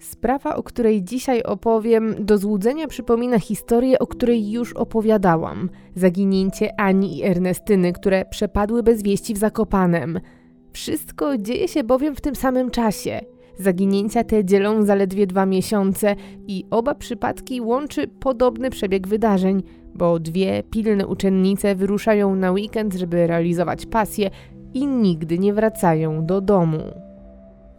Sprawa, o której dzisiaj opowiem, do złudzenia przypomina historię, o której już opowiadałam. Zaginięcie Ani i Ernestyny, które przepadły bez wieści w Zakopanem. Wszystko dzieje się bowiem w tym samym czasie. Zaginięcia te dzielą zaledwie dwa miesiące i oba przypadki łączy podobny przebieg wydarzeń, bo dwie pilne uczennice wyruszają na weekend, żeby realizować pasję i nigdy nie wracają do domu.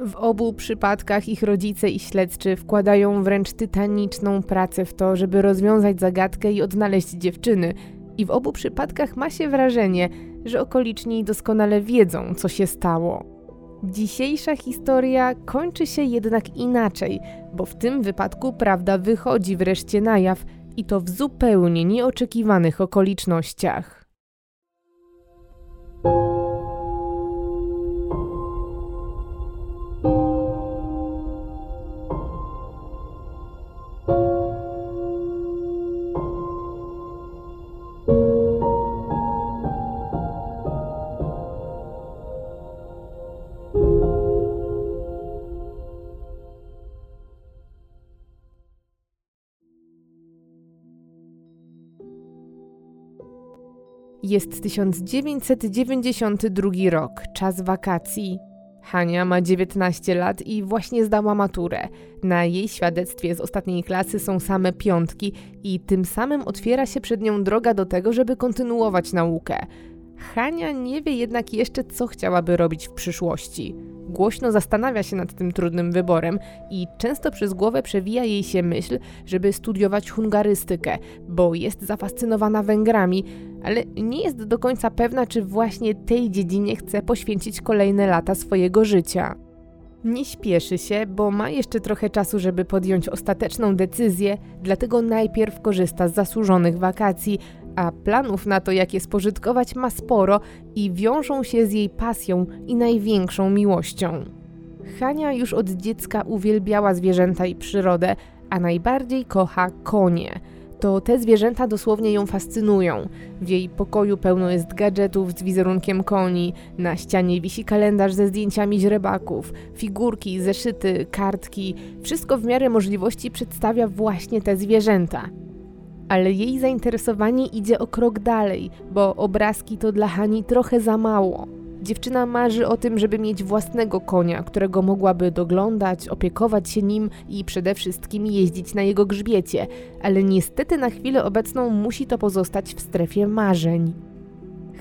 W obu przypadkach ich rodzice i śledczy wkładają wręcz tytaniczną pracę w to, żeby rozwiązać zagadkę i odnaleźć dziewczyny. I w obu przypadkach ma się wrażenie, że okoliczni doskonale wiedzą, co się stało. Dzisiejsza historia kończy się jednak inaczej, bo w tym wypadku prawda wychodzi wreszcie na jaw i to w zupełnie nieoczekiwanych okolicznościach. Jest 1992 rok, czas wakacji. Hania ma 19 lat i właśnie zdała maturę. Na jej świadectwie z ostatniej klasy są same piątki i tym samym otwiera się przed nią droga do tego, żeby kontynuować naukę. Hania nie wie jednak jeszcze, co chciałaby robić w przyszłości. Głośno zastanawia się nad tym trudnym wyborem i często przez głowę przewija jej się myśl, żeby studiować hungarystykę, bo jest zafascynowana Węgrami, ale nie jest do końca pewna, czy właśnie tej dziedzinie chce poświęcić kolejne lata swojego życia. Nie śpieszy się, bo ma jeszcze trochę czasu, żeby podjąć ostateczną decyzję, dlatego najpierw korzysta z zasłużonych wakacji, a planów na to, jak je spożytkować, ma sporo i wiążą się z jej pasją i największą miłością. Hania już od dziecka uwielbiała zwierzęta i przyrodę, a najbardziej kocha konie. To te zwierzęta dosłownie ją fascynują. W jej pokoju pełno jest gadżetów z wizerunkiem koni, na ścianie wisi kalendarz ze zdjęciami źrebaków, figurki, zeszyty, kartki. Wszystko w miarę możliwości przedstawia właśnie te zwierzęta ale jej zainteresowanie idzie o krok dalej, bo obrazki to dla Hani trochę za mało. Dziewczyna marzy o tym, żeby mieć własnego konia, którego mogłaby doglądać, opiekować się nim i przede wszystkim jeździć na jego grzbiecie, ale niestety na chwilę obecną musi to pozostać w strefie marzeń.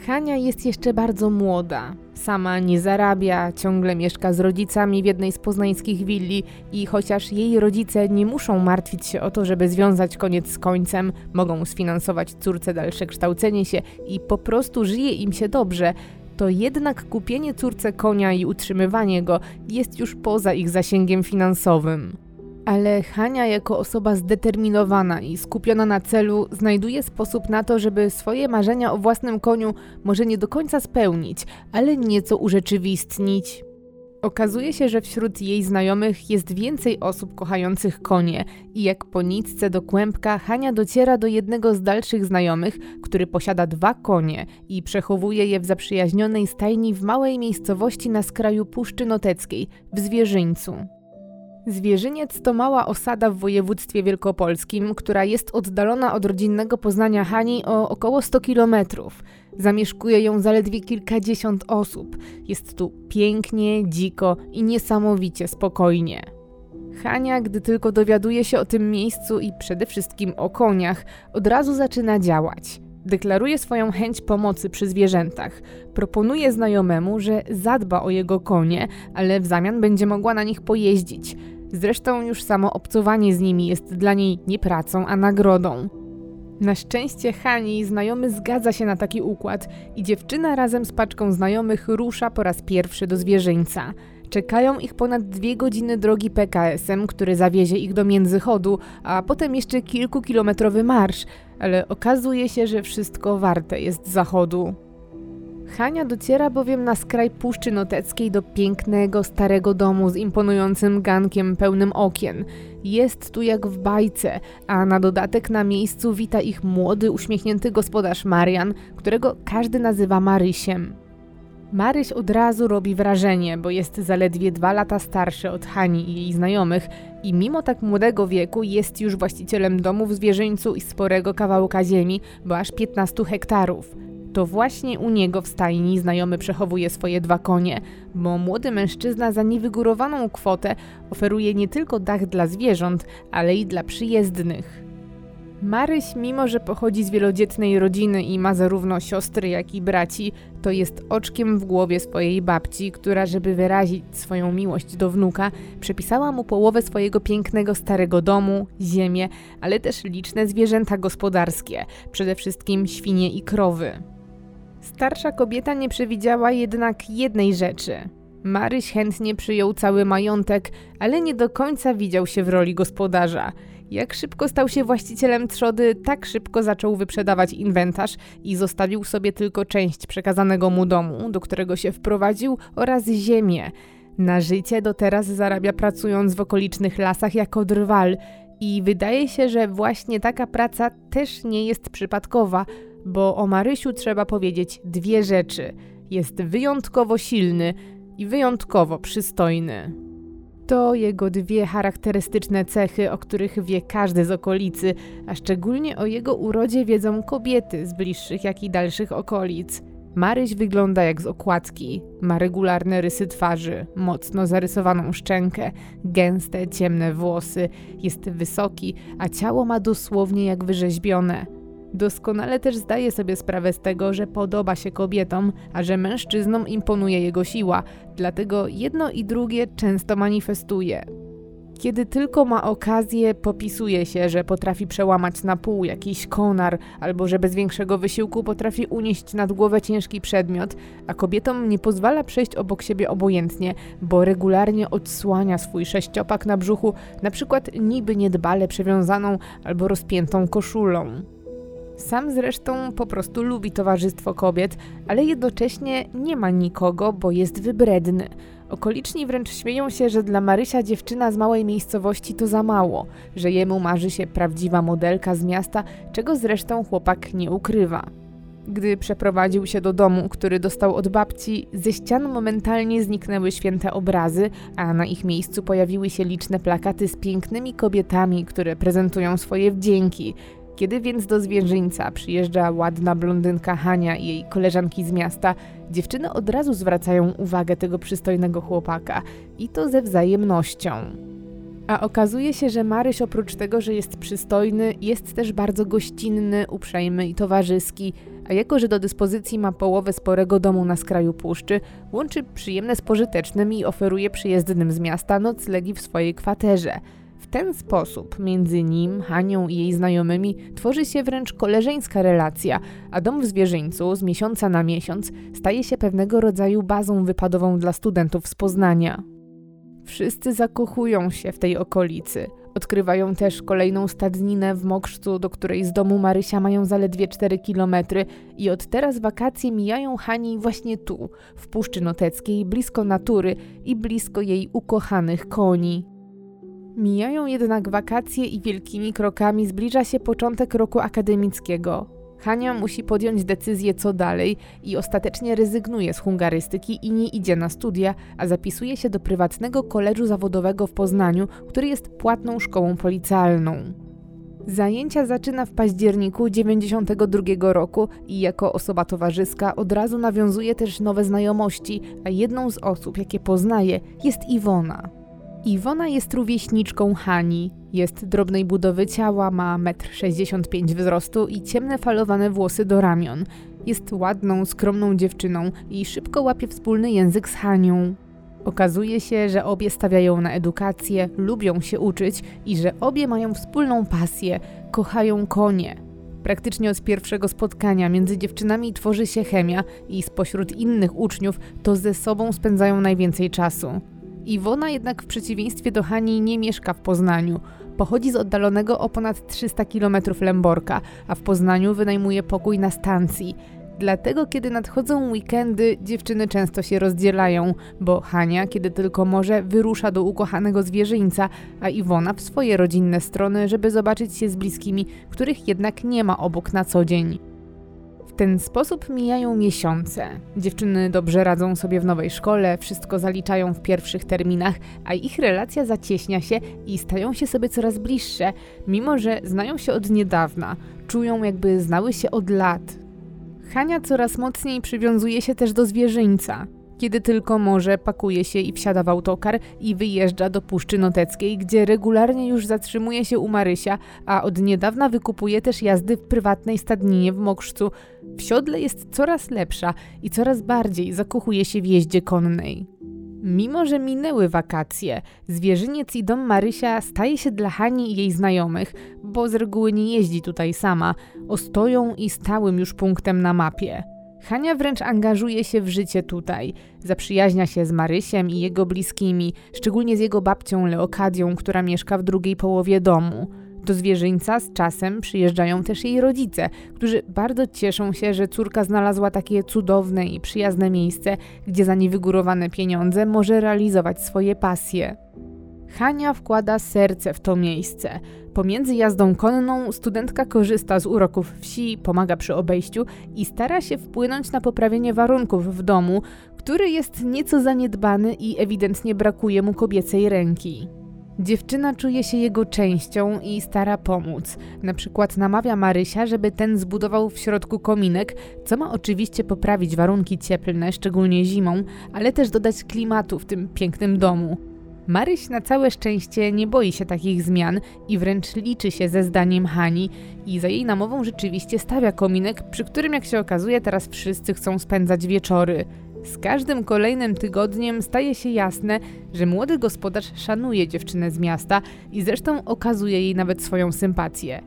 Hania jest jeszcze bardzo młoda. Sama nie zarabia, ciągle mieszka z rodzicami w jednej z poznańskich willi i chociaż jej rodzice nie muszą martwić się o to, żeby związać koniec z końcem, mogą sfinansować córce dalsze kształcenie się i po prostu żyje im się dobrze, to jednak kupienie córce konia i utrzymywanie go jest już poza ich zasięgiem finansowym. Ale Hania, jako osoba zdeterminowana i skupiona na celu, znajduje sposób na to, żeby swoje marzenia o własnym koniu może nie do końca spełnić, ale nieco urzeczywistnić. Okazuje się, że wśród jej znajomych jest więcej osób kochających konie i jak po nitce do kłębka Hania dociera do jednego z dalszych znajomych, który posiada dwa konie i przechowuje je w zaprzyjaźnionej stajni w małej miejscowości na skraju Puszczy Noteckiej, w Zwierzyńcu. Zwierzyniec to mała osada w województwie wielkopolskim, która jest oddalona od rodzinnego Poznania Hani o około 100 kilometrów. Zamieszkuje ją zaledwie kilkadziesiąt osób. Jest tu pięknie, dziko i niesamowicie spokojnie. Hania, gdy tylko dowiaduje się o tym miejscu i przede wszystkim o koniach, od razu zaczyna działać. Deklaruje swoją chęć pomocy przy zwierzętach. Proponuje znajomemu, że zadba o jego konie, ale w zamian będzie mogła na nich pojeździć. Zresztą już samo obcowanie z nimi jest dla niej nie pracą, a nagrodą. Na szczęście Hani znajomy zgadza się na taki układ i dziewczyna razem z paczką znajomych rusza po raz pierwszy do zwierzyńca. Czekają ich ponad dwie godziny drogi PKS-em, który zawiezie ich do Międzychodu, a potem jeszcze kilkukilometrowy marsz, ale okazuje się, że wszystko warte jest zachodu. Hania dociera bowiem na skraj Puszczy Noteckiej do pięknego, starego domu z imponującym gankiem pełnym okien. Jest tu jak w bajce, a na dodatek na miejscu wita ich młody, uśmiechnięty gospodarz Marian, którego każdy nazywa Marysiem. Maryś od razu robi wrażenie, bo jest zaledwie dwa lata starszy od Hani i jej znajomych i mimo tak młodego wieku jest już właścicielem domu w zwierzyńcu i sporego kawałka ziemi, bo aż 15 hektarów. To właśnie u niego w stajni znajomy przechowuje swoje dwa konie, bo młody mężczyzna za niewygórowaną kwotę oferuje nie tylko dach dla zwierząt, ale i dla przyjezdnych. Maryś, mimo że pochodzi z wielodzietnej rodziny i ma zarówno siostry, jak i braci, to jest oczkiem w głowie swojej babci, która, żeby wyrazić swoją miłość do wnuka, przepisała mu połowę swojego pięknego starego domu, ziemię, ale też liczne zwierzęta gospodarskie, przede wszystkim świnie i krowy. Starsza kobieta nie przewidziała jednak jednej rzeczy. Maryś chętnie przyjął cały majątek, ale nie do końca widział się w roli gospodarza – jak szybko stał się właścicielem trzody, tak szybko zaczął wyprzedawać inwentarz i zostawił sobie tylko część przekazanego mu domu, do którego się wprowadził, oraz ziemię. Na życie do teraz zarabia pracując w okolicznych lasach jako drwal i wydaje się, że właśnie taka praca też nie jest przypadkowa, bo o Marysiu trzeba powiedzieć dwie rzeczy. Jest wyjątkowo silny i wyjątkowo przystojny. To jego dwie charakterystyczne cechy, o których wie każdy z okolicy, a szczególnie o jego urodzie wiedzą kobiety z bliższych jak i dalszych okolic. Maryś wygląda jak z okładki. Ma regularne rysy twarzy, mocno zarysowaną szczękę, gęste, ciemne włosy, jest wysoki, a ciało ma dosłownie jak wyrzeźbione. Doskonale też zdaje sobie sprawę z tego, że podoba się kobietom, a że mężczyznom imponuje jego siła, dlatego jedno i drugie często manifestuje. Kiedy tylko ma okazję, popisuje się, że potrafi przełamać na pół jakiś konar, albo że bez większego wysiłku potrafi unieść nad głowę ciężki przedmiot, a kobietom nie pozwala przejść obok siebie obojętnie, bo regularnie odsłania swój sześciopak na brzuchu, na przykład niby niedbale przewiązaną albo rozpiętą koszulą. Sam zresztą po prostu lubi towarzystwo kobiet, ale jednocześnie nie ma nikogo, bo jest wybredny. Okoliczni wręcz śmieją się, że dla Marysia dziewczyna z małej miejscowości to za mało, że jemu marzy się prawdziwa modelka z miasta, czego zresztą chłopak nie ukrywa. Gdy przeprowadził się do domu, który dostał od babci, ze ścian momentalnie zniknęły święte obrazy, a na ich miejscu pojawiły się liczne plakaty z pięknymi kobietami, które prezentują swoje wdzięki, kiedy więc do zwierzyńca przyjeżdża ładna blondynka Hania i jej koleżanki z miasta, dziewczyny od razu zwracają uwagę tego przystojnego chłopaka i to ze wzajemnością. A okazuje się, że Maryś oprócz tego, że jest przystojny, jest też bardzo gościnny, uprzejmy i towarzyski, a jako, że do dyspozycji ma połowę sporego domu na skraju puszczy, łączy przyjemne z pożytecznym i oferuje przyjezdnym z miasta noclegi w swojej kwaterze – ten sposób między nim, Hanią i jej znajomymi tworzy się wręcz koleżeńska relacja, a dom w zwierzyńcu z miesiąca na miesiąc staje się pewnego rodzaju bazą wypadową dla studentów z Poznania. Wszyscy zakochują się w tej okolicy. Odkrywają też kolejną stadninę w Mokrzcu, do której z domu Marysia mają zaledwie 4 kilometry i od teraz wakacje mijają Hani właśnie tu, w Puszczy Noteckiej, blisko natury i blisko jej ukochanych koni. Mijają jednak wakacje i wielkimi krokami zbliża się początek roku akademickiego. Hania musi podjąć decyzję co dalej i ostatecznie rezygnuje z hungarystyki i nie idzie na studia, a zapisuje się do prywatnego koledżu zawodowego w Poznaniu, który jest płatną szkołą policjalną. Zajęcia zaczyna w październiku 92 roku i jako osoba towarzyska od razu nawiązuje też nowe znajomości, a jedną z osób, jakie poznaje, jest Iwona. Iwona jest rówieśniczką Hani. Jest drobnej budowy ciała, ma 1,65 m wzrostu i ciemne falowane włosy do ramion. Jest ładną, skromną dziewczyną i szybko łapie wspólny język z Hanią. Okazuje się, że obie stawiają na edukację, lubią się uczyć i że obie mają wspólną pasję kochają konie. Praktycznie od pierwszego spotkania między dziewczynami tworzy się chemia i spośród innych uczniów to ze sobą spędzają najwięcej czasu. Iwona jednak w przeciwieństwie do Hani nie mieszka w Poznaniu. Pochodzi z oddalonego o ponad 300 km Lęborka, a w Poznaniu wynajmuje pokój na stacji. Dlatego, kiedy nadchodzą weekendy, dziewczyny często się rozdzielają, bo Hania, kiedy tylko może, wyrusza do ukochanego zwierzyńca, a Iwona w swoje rodzinne strony, żeby zobaczyć się z bliskimi, których jednak nie ma obok na co dzień ten sposób mijają miesiące. Dziewczyny dobrze radzą sobie w nowej szkole, wszystko zaliczają w pierwszych terminach, a ich relacja zacieśnia się i stają się sobie coraz bliższe, mimo że znają się od niedawna, czują jakby znały się od lat. Hania coraz mocniej przywiązuje się też do zwierzyńca. Kiedy tylko może, pakuje się i wsiada w autokar i wyjeżdża do Puszczy Noteckiej, gdzie regularnie już zatrzymuje się u Marysia, a od niedawna wykupuje też jazdy w prywatnej stadninie w Mokrzcu. W siodle jest coraz lepsza i coraz bardziej zakochuje się w jeździe konnej. Mimo, że minęły wakacje, zwierzyniec i dom Marysia staje się dla Hani i jej znajomych, bo z reguły nie jeździ tutaj sama, ostoją i stałym już punktem na mapie. Hania wręcz angażuje się w życie tutaj. Zaprzyjaźnia się z Marysiem i jego bliskimi, szczególnie z jego babcią Leokadią, która mieszka w drugiej połowie domu. Do zwierzyńca z czasem przyjeżdżają też jej rodzice, którzy bardzo cieszą się, że córka znalazła takie cudowne i przyjazne miejsce, gdzie za niewygórowane pieniądze może realizować swoje pasje. Hania wkłada serce w to miejsce. Pomiędzy jazdą konną studentka korzysta z uroków wsi, pomaga przy obejściu i stara się wpłynąć na poprawienie warunków w domu, który jest nieco zaniedbany i ewidentnie brakuje mu kobiecej ręki. Dziewczyna czuje się jego częścią i stara pomóc. Na przykład namawia Marysia, żeby ten zbudował w środku kominek, co ma oczywiście poprawić warunki cieplne, szczególnie zimą, ale też dodać klimatu w tym pięknym domu. Maryś na całe szczęście nie boi się takich zmian i wręcz liczy się ze zdaniem Hani i za jej namową rzeczywiście stawia kominek, przy którym jak się okazuje teraz wszyscy chcą spędzać wieczory. Z każdym kolejnym tygodniem staje się jasne, że młody gospodarz szanuje dziewczynę z miasta i zresztą okazuje jej nawet swoją sympatię.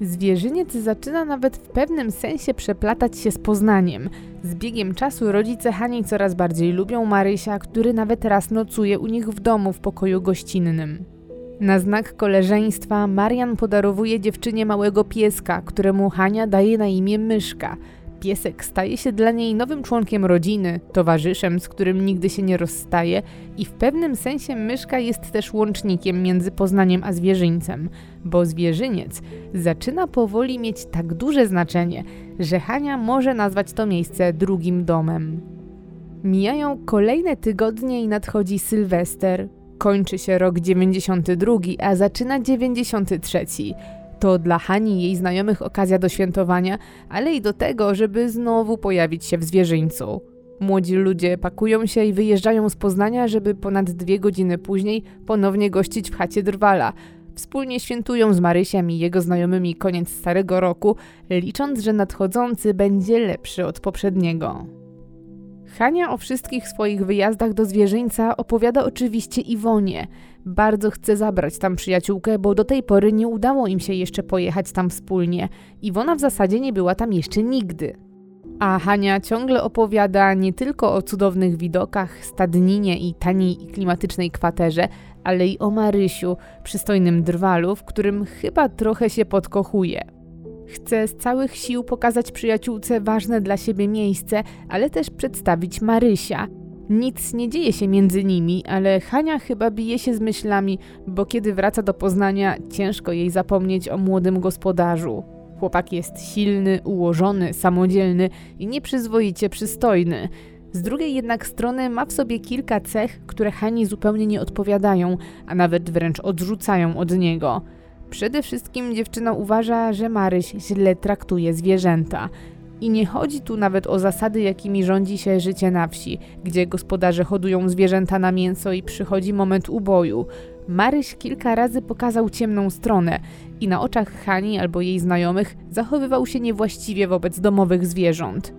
Zwierzyniec zaczyna nawet w pewnym sensie przeplatać się z Poznaniem. Z biegiem czasu rodzice Hani coraz bardziej lubią Marysia, który nawet raz nocuje u nich w domu w pokoju gościnnym. Na znak koleżeństwa Marian podarowuje dziewczynie małego pieska, któremu Hania daje na imię Myszka – Piesek staje się dla niej nowym członkiem rodziny, towarzyszem, z którym nigdy się nie rozstaje i w pewnym sensie myszka jest też łącznikiem między Poznaniem a zwierzyńcem, bo zwierzyniec zaczyna powoli mieć tak duże znaczenie, że Hania może nazwać to miejsce drugim domem. Mijają kolejne tygodnie i nadchodzi Sylwester. Kończy się rok 92, a zaczyna 93. To dla Hani i jej znajomych okazja do świętowania, ale i do tego, żeby znowu pojawić się w zwierzyńcu. Młodzi ludzie pakują się i wyjeżdżają z Poznania, żeby ponad dwie godziny później ponownie gościć w chacie Drwala. Wspólnie świętują z Marysiem i jego znajomymi koniec starego roku, licząc, że nadchodzący będzie lepszy od poprzedniego. Hania o wszystkich swoich wyjazdach do zwierzyńca opowiada oczywiście Iwonie. Bardzo chce zabrać tam przyjaciółkę, bo do tej pory nie udało im się jeszcze pojechać tam wspólnie. Iwona w zasadzie nie była tam jeszcze nigdy. A Hania ciągle opowiada nie tylko o cudownych widokach, stadninie i taniej i klimatycznej kwaterze, ale i o Marysiu, przystojnym drwalu, w którym chyba trochę się podkochuje. Chce z całych sił pokazać przyjaciółce ważne dla siebie miejsce, ale też przedstawić Marysia. Nic nie dzieje się między nimi, ale Hania chyba bije się z myślami, bo kiedy wraca do Poznania, ciężko jej zapomnieć o młodym gospodarzu. Chłopak jest silny, ułożony, samodzielny i nieprzyzwoicie przystojny. Z drugiej jednak strony ma w sobie kilka cech, które Hani zupełnie nie odpowiadają, a nawet wręcz odrzucają od niego. Przede wszystkim dziewczyna uważa, że Maryś źle traktuje zwierzęta. I nie chodzi tu nawet o zasady, jakimi rządzi się życie na wsi, gdzie gospodarze hodują zwierzęta na mięso i przychodzi moment uboju. Maryś kilka razy pokazał ciemną stronę i na oczach Hani albo jej znajomych zachowywał się niewłaściwie wobec domowych zwierząt.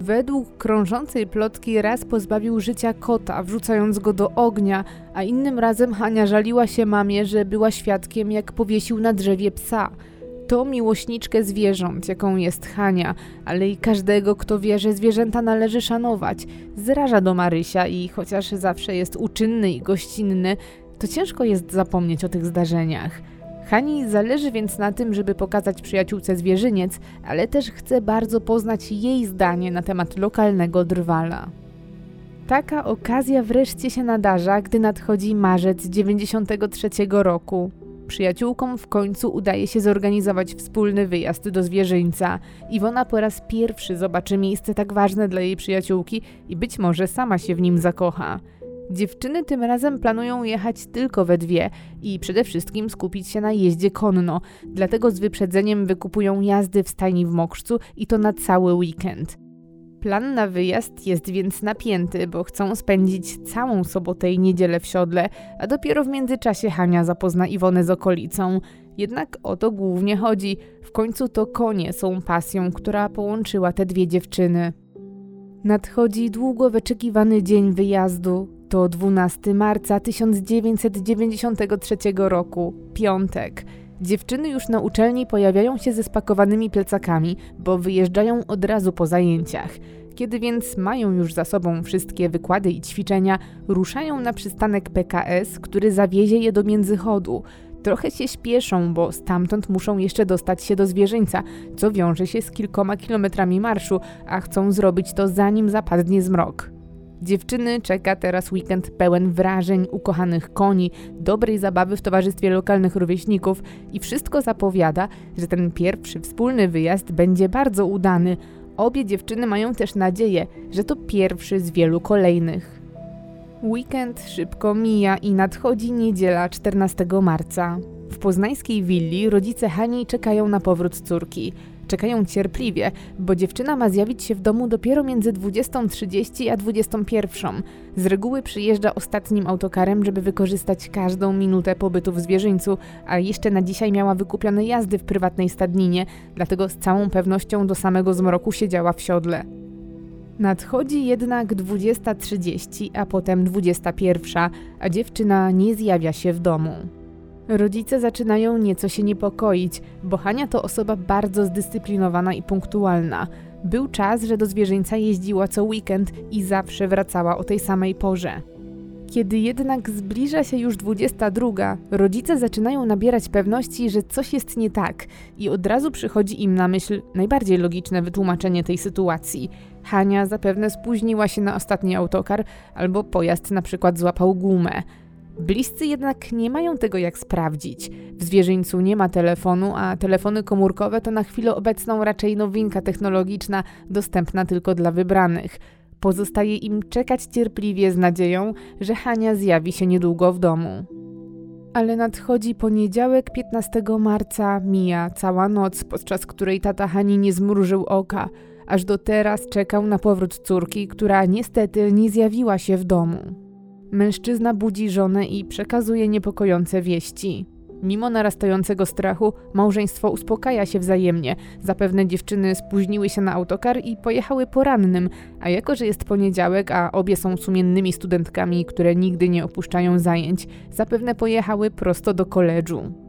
Według krążącej plotki raz pozbawił życia kota, wrzucając go do ognia, a innym razem Hania żaliła się mamie, że była świadkiem, jak powiesił na drzewie psa. To miłośniczkę zwierząt, jaką jest Hania, ale i każdego, kto wie, że zwierzęta należy szanować. Zraża do Marysia i chociaż zawsze jest uczynny i gościnny, to ciężko jest zapomnieć o tych zdarzeniach. Hani zależy więc na tym, żeby pokazać przyjaciółce zwierzyniec, ale też chce bardzo poznać jej zdanie na temat lokalnego drwala. Taka okazja wreszcie się nadarza, gdy nadchodzi marzec 93 roku. Przyjaciółkom w końcu udaje się zorganizować wspólny wyjazd do zwierzyńca. Iwona po raz pierwszy zobaczy miejsce tak ważne dla jej przyjaciółki i być może sama się w nim zakocha. Dziewczyny tym razem planują jechać tylko we dwie i przede wszystkim skupić się na jeździe konno, dlatego z wyprzedzeniem wykupują jazdy w stajni w Mokrzcu i to na cały weekend. Plan na wyjazd jest więc napięty, bo chcą spędzić całą sobotę i niedzielę w siodle, a dopiero w międzyczasie Hania zapozna Iwonę z okolicą. Jednak o to głównie chodzi. W końcu to konie są pasją, która połączyła te dwie dziewczyny. Nadchodzi długo wyczekiwany dzień wyjazdu. To 12 marca 1993 roku, piątek. Dziewczyny już na uczelni pojawiają się ze spakowanymi plecakami, bo wyjeżdżają od razu po zajęciach. Kiedy więc mają już za sobą wszystkie wykłady i ćwiczenia, ruszają na przystanek PKS, który zawiezie je do międzychodu. Trochę się śpieszą, bo stamtąd muszą jeszcze dostać się do zwierzyńca, co wiąże się z kilkoma kilometrami marszu, a chcą zrobić to zanim zapadnie zmrok. Dziewczyny czeka teraz weekend pełen wrażeń, ukochanych koni, dobrej zabawy w towarzystwie lokalnych rówieśników i wszystko zapowiada, że ten pierwszy wspólny wyjazd będzie bardzo udany. Obie dziewczyny mają też nadzieję, że to pierwszy z wielu kolejnych. Weekend szybko mija i nadchodzi niedziela 14 marca. W poznańskiej willi rodzice Hani czekają na powrót córki. Czekają cierpliwie, bo dziewczyna ma zjawić się w domu dopiero między 20.30 a 21.00. Z reguły przyjeżdża ostatnim autokarem, żeby wykorzystać każdą minutę pobytu w zwierzyńcu, a jeszcze na dzisiaj miała wykupione jazdy w prywatnej stadninie, dlatego z całą pewnością do samego zmroku siedziała w siodle. Nadchodzi jednak 20.30, a potem 21.00, a dziewczyna nie zjawia się w domu. Rodzice zaczynają nieco się niepokoić, bo Hania to osoba bardzo zdyscyplinowana i punktualna. Był czas, że do zwierzyńca jeździła co weekend i zawsze wracała o tej samej porze. Kiedy jednak zbliża się już 22, rodzice zaczynają nabierać pewności, że coś jest nie tak, i od razu przychodzi im na myśl najbardziej logiczne wytłumaczenie tej sytuacji. Hania zapewne spóźniła się na ostatni autokar, albo pojazd na przykład złapał gumę. Bliscy jednak nie mają tego jak sprawdzić. W zwierzyńcu nie ma telefonu, a telefony komórkowe to na chwilę obecną raczej nowinka technologiczna, dostępna tylko dla wybranych. Pozostaje im czekać cierpliwie z nadzieją, że Hania zjawi się niedługo w domu. Ale nadchodzi poniedziałek 15 marca, mija cała noc, podczas której tata Hani nie zmrużył oka. Aż do teraz czekał na powrót córki, która niestety nie zjawiła się w domu. Mężczyzna budzi żonę i przekazuje niepokojące wieści. Mimo narastającego strachu, małżeństwo uspokaja się wzajemnie. Zapewne dziewczyny spóźniły się na autokar i pojechały porannym, a jako że jest poniedziałek, a obie są sumiennymi studentkami, które nigdy nie opuszczają zajęć, zapewne pojechały prosto do koledżu.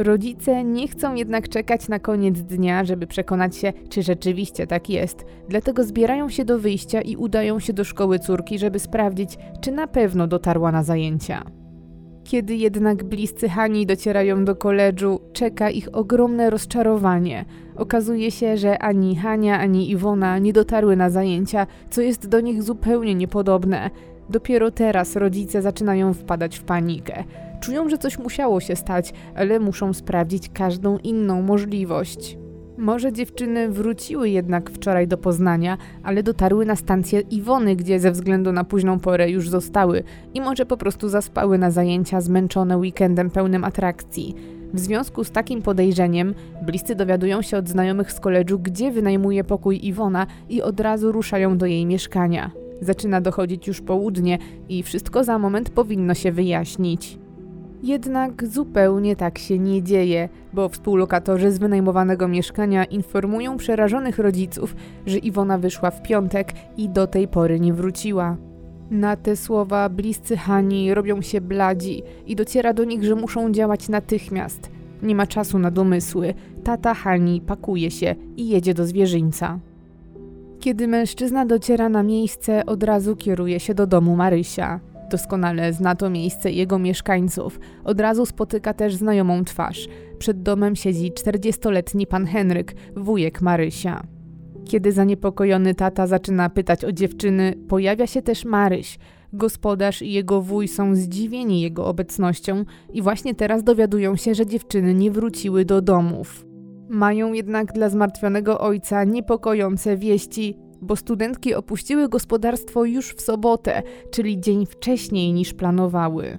Rodzice nie chcą jednak czekać na koniec dnia, żeby przekonać się, czy rzeczywiście tak jest. Dlatego zbierają się do wyjścia i udają się do szkoły córki, żeby sprawdzić, czy na pewno dotarła na zajęcia. Kiedy jednak bliscy Hani docierają do koledżu, czeka ich ogromne rozczarowanie. Okazuje się, że ani Hania, ani Iwona nie dotarły na zajęcia, co jest do nich zupełnie niepodobne. Dopiero teraz rodzice zaczynają wpadać w panikę. Czują, że coś musiało się stać, ale muszą sprawdzić każdą inną możliwość. Może dziewczyny wróciły jednak wczoraj do Poznania, ale dotarły na stację Iwony, gdzie ze względu na późną porę już zostały i może po prostu zaspały na zajęcia zmęczone weekendem pełnym atrakcji. W związku z takim podejrzeniem, bliscy dowiadują się od znajomych z koledżu, gdzie wynajmuje pokój Iwona i od razu ruszają do jej mieszkania. Zaczyna dochodzić już południe i wszystko za moment powinno się wyjaśnić. Jednak zupełnie tak się nie dzieje, bo współlokatorzy z wynajmowanego mieszkania informują przerażonych rodziców, że Iwona wyszła w piątek i do tej pory nie wróciła. Na te słowa bliscy Hani robią się bladzi i dociera do nich, że muszą działać natychmiast. Nie ma czasu na domysły. Tata Hani pakuje się i jedzie do zwierzyńca. Kiedy mężczyzna dociera na miejsce, od razu kieruje się do domu Marysia. Doskonale zna to miejsce i jego mieszkańców. Od razu spotyka też znajomą twarz. Przed domem siedzi 40-letni pan Henryk, wujek Marysia. Kiedy zaniepokojony tata zaczyna pytać o dziewczyny, pojawia się też Maryś. Gospodarz i jego wuj są zdziwieni jego obecnością i właśnie teraz dowiadują się, że dziewczyny nie wróciły do domów. Mają jednak dla zmartwionego ojca niepokojące wieści, bo studentki opuściły gospodarstwo już w sobotę, czyli dzień wcześniej niż planowały.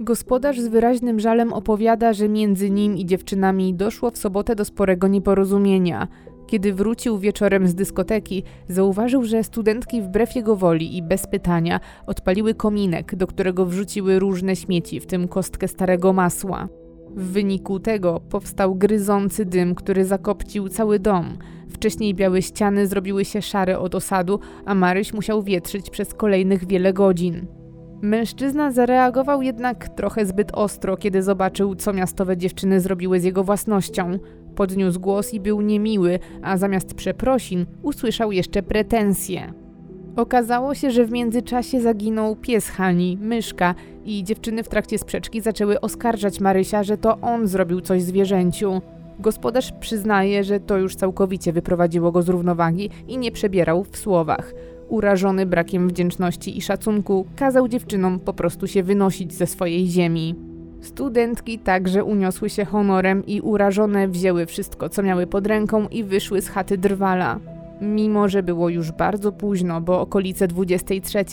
Gospodarz z wyraźnym żalem opowiada, że między nim i dziewczynami doszło w sobotę do sporego nieporozumienia. Kiedy wrócił wieczorem z dyskoteki, zauważył, że studentki wbrew jego woli i bez pytania odpaliły kominek, do którego wrzuciły różne śmieci, w tym kostkę starego masła. W wyniku tego powstał gryzący dym, który zakopcił cały dom. Wcześniej białe ściany zrobiły się szare od osadu, a Maryś musiał wietrzyć przez kolejnych wiele godzin. Mężczyzna zareagował jednak trochę zbyt ostro, kiedy zobaczył, co miastowe dziewczyny zrobiły z jego własnością. Podniósł głos i był niemiły, a zamiast przeprosin usłyszał jeszcze pretensje. Okazało się, że w międzyczasie zaginął pies Hani, myszka, i dziewczyny w trakcie sprzeczki zaczęły oskarżać Marysia, że to on zrobił coś zwierzęciu. Gospodarz przyznaje, że to już całkowicie wyprowadziło go z równowagi i nie przebierał w słowach. Urażony brakiem wdzięczności i szacunku, kazał dziewczynom po prostu się wynosić ze swojej ziemi. Studentki także uniosły się honorem i urażone wzięły wszystko, co miały pod ręką i wyszły z chaty drwala. Mimo, że było już bardzo późno, bo okolice 23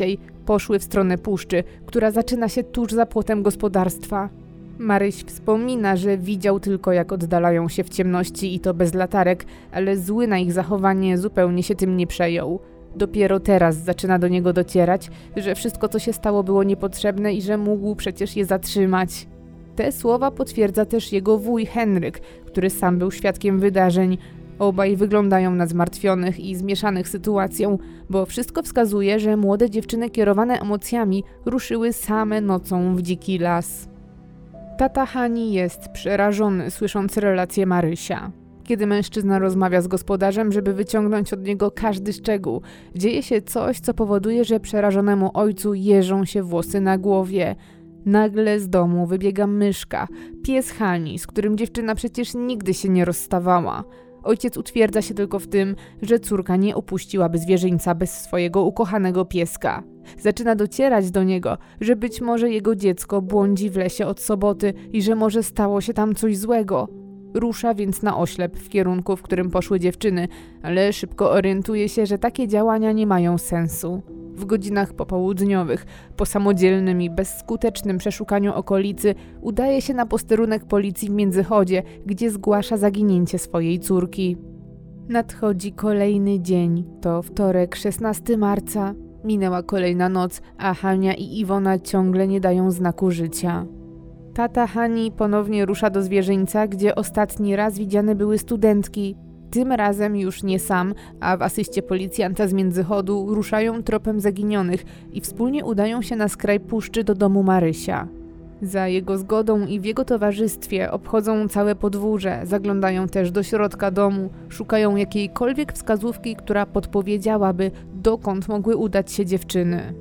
poszły w stronę puszczy, która zaczyna się tuż za płotem gospodarstwa. Maryś wspomina, że widział tylko jak oddalają się w ciemności i to bez latarek, ale zły na ich zachowanie zupełnie się tym nie przejął. Dopiero teraz zaczyna do niego docierać, że wszystko co się stało było niepotrzebne i że mógł przecież je zatrzymać. Te słowa potwierdza też jego wuj Henryk, który sam był świadkiem wydarzeń. Obaj wyglądają na zmartwionych i zmieszanych sytuacją, bo wszystko wskazuje, że młode dziewczyny kierowane emocjami ruszyły same nocą w dziki las. Tata Hani jest przerażony, słysząc relację Marysia. Kiedy mężczyzna rozmawia z gospodarzem, żeby wyciągnąć od niego każdy szczegół, dzieje się coś, co powoduje, że przerażonemu ojcu jeżą się włosy na głowie. Nagle z domu wybiega myszka, pies Hani, z którym dziewczyna przecież nigdy się nie rozstawała. Ojciec utwierdza się tylko w tym, że córka nie opuściłaby zwierzyńca bez swojego ukochanego pieska. Zaczyna docierać do niego, że być może jego dziecko błądzi w lesie od soboty i że może stało się tam coś złego. Rusza więc na oślep w kierunku, w którym poszły dziewczyny, ale szybko orientuje się, że takie działania nie mają sensu. W godzinach popołudniowych, po samodzielnym i bezskutecznym przeszukaniu okolicy, udaje się na posterunek policji w Międzychodzie, gdzie zgłasza zaginięcie swojej córki. Nadchodzi kolejny dzień, to wtorek 16 marca. Minęła kolejna noc, a Hania i Iwona ciągle nie dają znaku życia. Tata Hani ponownie rusza do zwierzyńca, gdzie ostatni raz widziane były studentki. Tym razem już nie sam, a w asyście policjanta z Międzychodu ruszają tropem zaginionych i wspólnie udają się na skraj puszczy do domu Marysia. Za jego zgodą i w jego towarzystwie obchodzą całe podwórze, zaglądają też do środka domu, szukają jakiejkolwiek wskazówki, która podpowiedziałaby, dokąd mogły udać się dziewczyny.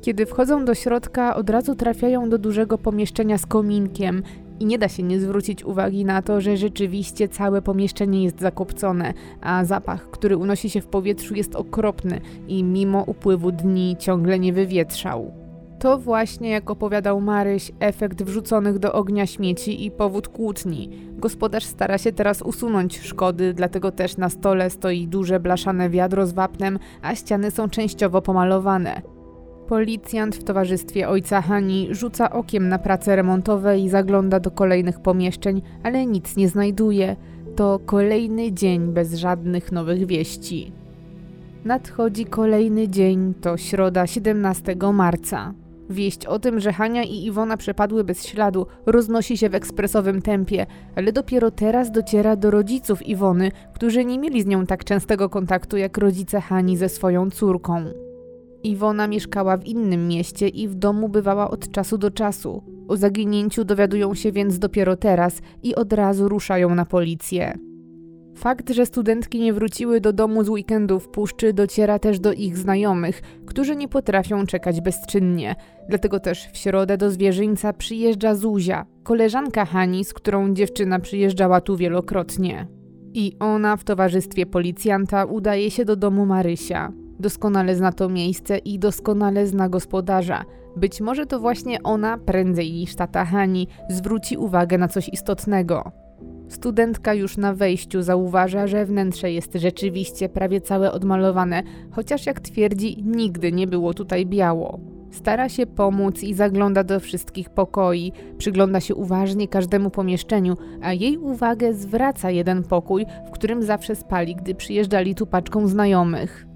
Kiedy wchodzą do środka, od razu trafiają do dużego pomieszczenia z kominkiem i nie da się nie zwrócić uwagi na to, że rzeczywiście całe pomieszczenie jest zakopcone, a zapach, który unosi się w powietrzu, jest okropny i mimo upływu dni ciągle nie wywietrzał. To właśnie, jak opowiadał Maryś, efekt wrzuconych do ognia śmieci i powód kłótni. Gospodarz stara się teraz usunąć szkody, dlatego też na stole stoi duże blaszane wiadro z wapnem, a ściany są częściowo pomalowane. Policjant w towarzystwie ojca Hani rzuca okiem na prace remontowe i zagląda do kolejnych pomieszczeń, ale nic nie znajduje. To kolejny dzień bez żadnych nowych wieści. Nadchodzi kolejny dzień, to środa 17 marca. Wieść o tym, że Hania i Iwona przepadły bez śladu, roznosi się w ekspresowym tempie, ale dopiero teraz dociera do rodziców Iwony, którzy nie mieli z nią tak częstego kontaktu jak rodzice Hani ze swoją córką. Iwona mieszkała w innym mieście i w domu bywała od czasu do czasu. O zaginięciu dowiadują się więc dopiero teraz i od razu ruszają na policję. Fakt, że studentki nie wróciły do domu z weekendu w puszczy dociera też do ich znajomych, którzy nie potrafią czekać bezczynnie. Dlatego też w środę do zwierzyńca przyjeżdża Zuzia, koleżanka Hani, z którą dziewczyna przyjeżdżała tu wielokrotnie. I ona w towarzystwie policjanta udaje się do domu Marysia. Doskonale zna to miejsce i doskonale zna gospodarza. Być może to właśnie ona, prędzej niż tata Hani, zwróci uwagę na coś istotnego. Studentka już na wejściu zauważa, że wnętrze jest rzeczywiście prawie całe odmalowane, chociaż jak twierdzi, nigdy nie było tutaj biało. Stara się pomóc i zagląda do wszystkich pokoi, przygląda się uważnie każdemu pomieszczeniu, a jej uwagę zwraca jeden pokój, w którym zawsze spali, gdy przyjeżdżali tu paczką znajomych.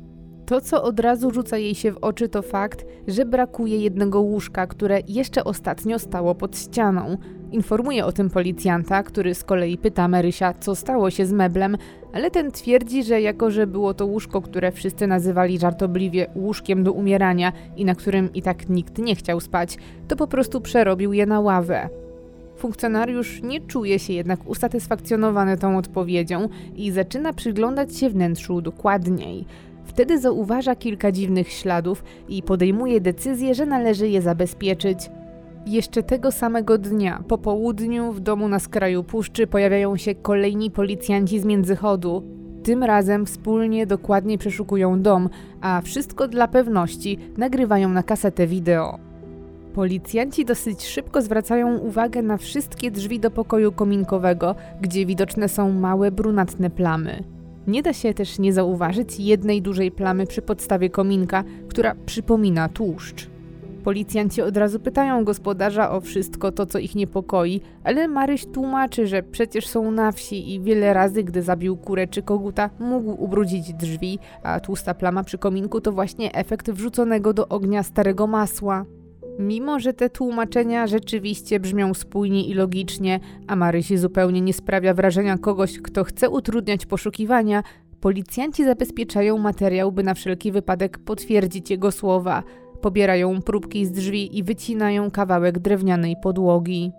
To, co od razu rzuca jej się w oczy, to fakt, że brakuje jednego łóżka, które jeszcze ostatnio stało pod ścianą. Informuje o tym policjanta, który z kolei pyta Marysia, co stało się z meblem, ale ten twierdzi, że jako że było to łóżko, które wszyscy nazywali żartobliwie łóżkiem do umierania i na którym i tak nikt nie chciał spać, to po prostu przerobił je na ławę. Funkcjonariusz nie czuje się jednak usatysfakcjonowany tą odpowiedzią i zaczyna przyglądać się wnętrzu dokładniej. Wtedy zauważa kilka dziwnych śladów i podejmuje decyzję, że należy je zabezpieczyć. Jeszcze tego samego dnia, po południu, w domu na skraju puszczy pojawiają się kolejni policjanci z międzychodu. Tym razem wspólnie dokładnie przeszukują dom, a wszystko dla pewności nagrywają na kasetę wideo. Policjanci dosyć szybko zwracają uwagę na wszystkie drzwi do pokoju kominkowego, gdzie widoczne są małe brunatne plamy. Nie da się też nie zauważyć jednej dużej plamy przy podstawie kominka, która przypomina tłuszcz. Policjanci od razu pytają gospodarza o wszystko to, co ich niepokoi, ale Maryś tłumaczy, że przecież są na wsi i wiele razy, gdy zabił kurę czy koguta, mógł ubrudzić drzwi, a tłusta plama przy kominku to właśnie efekt wrzuconego do ognia starego masła. Mimo, że te tłumaczenia rzeczywiście brzmią spójnie i logicznie, a Marysi zupełnie nie sprawia wrażenia kogoś, kto chce utrudniać poszukiwania, policjanci zabezpieczają materiał, by na wszelki wypadek potwierdzić jego słowa. Pobierają próbki z drzwi i wycinają kawałek drewnianej podłogi.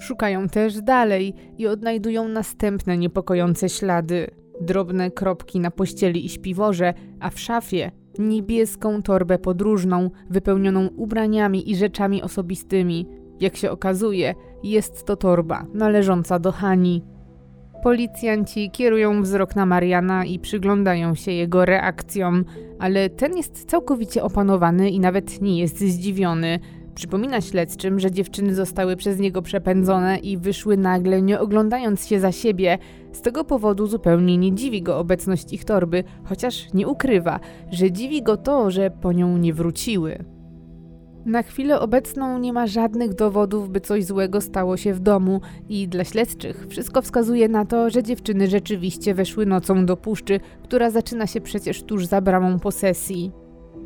Szukają też dalej i odnajdują następne niepokojące ślady. Drobne kropki na pościeli i śpiworze, a w szafie niebieską torbę podróżną, wypełnioną ubraniami i rzeczami osobistymi. Jak się okazuje, jest to torba należąca do Hani. Policjanci kierują wzrok na Mariana i przyglądają się jego reakcjom, ale ten jest całkowicie opanowany i nawet nie jest zdziwiony. Przypomina śledczym, że dziewczyny zostały przez niego przepędzone i wyszły nagle, nie oglądając się za siebie. Z tego powodu zupełnie nie dziwi go obecność ich torby, chociaż nie ukrywa, że dziwi go to, że po nią nie wróciły. Na chwilę obecną nie ma żadnych dowodów, by coś złego stało się w domu, i dla śledczych wszystko wskazuje na to, że dziewczyny rzeczywiście weszły nocą do puszczy, która zaczyna się przecież tuż za bramą posesji.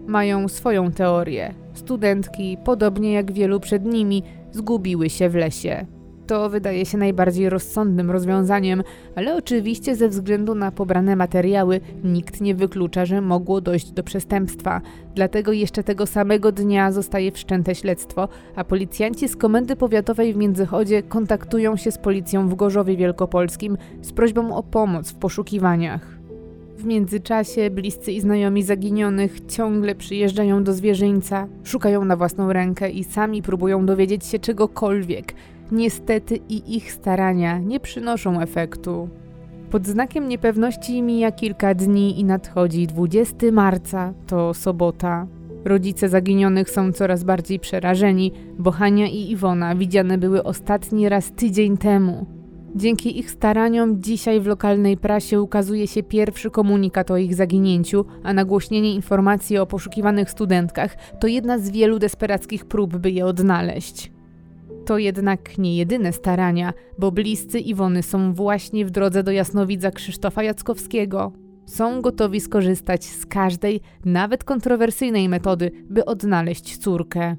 Mają swoją teorię. Studentki, podobnie jak wielu przed nimi, zgubiły się w lesie. To wydaje się najbardziej rozsądnym rozwiązaniem, ale oczywiście ze względu na pobrane materiały nikt nie wyklucza, że mogło dojść do przestępstwa. Dlatego jeszcze tego samego dnia zostaje wszczęte śledztwo, a policjanci z Komendy Powiatowej w Międzychodzie kontaktują się z policją w Gorzowie Wielkopolskim z prośbą o pomoc w poszukiwaniach. W międzyczasie bliscy i znajomi zaginionych ciągle przyjeżdżają do zwierzyńca, szukają na własną rękę i sami próbują dowiedzieć się czegokolwiek. Niestety i ich starania nie przynoszą efektu. Pod znakiem niepewności mija kilka dni i nadchodzi 20 marca, to sobota. Rodzice zaginionych są coraz bardziej przerażeni, bo Hania i Iwona widziane były ostatni raz tydzień temu. Dzięki ich staraniom dzisiaj w lokalnej prasie ukazuje się pierwszy komunikat o ich zaginięciu, a nagłośnienie informacji o poszukiwanych studentkach to jedna z wielu desperackich prób, by je odnaleźć. To jednak nie jedyne starania, bo bliscy Iwony są właśnie w drodze do jasnowidza Krzysztofa Jackowskiego. Są gotowi skorzystać z każdej, nawet kontrowersyjnej metody, by odnaleźć córkę.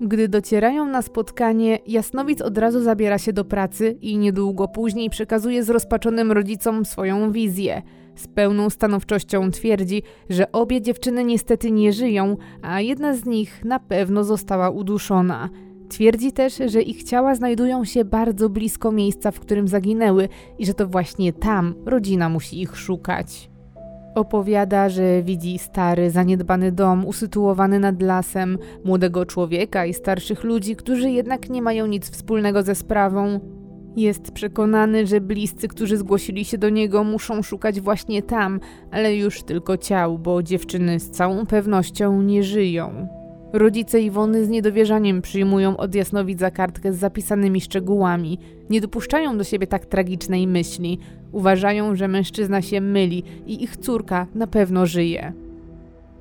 Gdy docierają na spotkanie, Jasnowic od razu zabiera się do pracy i niedługo później przekazuje zrozpaczonym rodzicom swoją wizję. Z pełną stanowczością twierdzi, że obie dziewczyny niestety nie żyją, a jedna z nich na pewno została uduszona. Twierdzi też, że ich ciała znajdują się bardzo blisko miejsca, w którym zaginęły i że to właśnie tam rodzina musi ich szukać. Opowiada, że widzi stary, zaniedbany dom usytuowany nad lasem, młodego człowieka i starszych ludzi, którzy jednak nie mają nic wspólnego ze sprawą. Jest przekonany, że bliscy, którzy zgłosili się do niego, muszą szukać właśnie tam, ale już tylko ciał, bo dziewczyny z całą pewnością nie żyją. Rodzice Iwony z niedowierzaniem przyjmują od jasnowidza kartkę z zapisanymi szczegółami. Nie dopuszczają do siebie tak tragicznej myśli. Uważają, że mężczyzna się myli i ich córka na pewno żyje.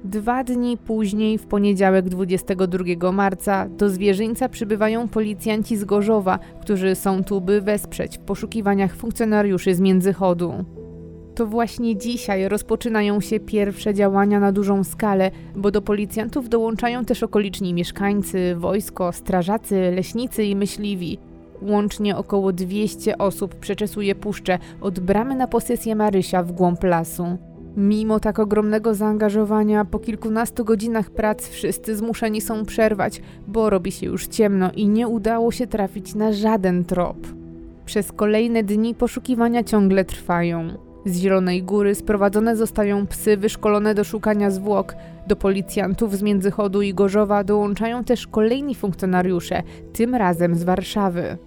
Dwa dni później, w poniedziałek 22 marca, do zwierzyńca przybywają policjanci z Gorzowa, którzy są tu, by wesprzeć w poszukiwaniach funkcjonariuszy z Międzychodu. To właśnie dzisiaj rozpoczynają się pierwsze działania na dużą skalę, bo do policjantów dołączają też okoliczni mieszkańcy, wojsko, strażacy, leśnicy i myśliwi. Łącznie około 200 osób przeczesuje puszczę od bramy na posesję Marysia w głąb lasu. Mimo tak ogromnego zaangażowania, po kilkunastu godzinach prac wszyscy zmuszeni są przerwać, bo robi się już ciemno i nie udało się trafić na żaden trop. Przez kolejne dni poszukiwania ciągle trwają. Z Zielonej Góry sprowadzone zostają psy wyszkolone do szukania zwłok. Do policjantów z Międzychodu i Gorzowa dołączają też kolejni funkcjonariusze, tym razem z Warszawy.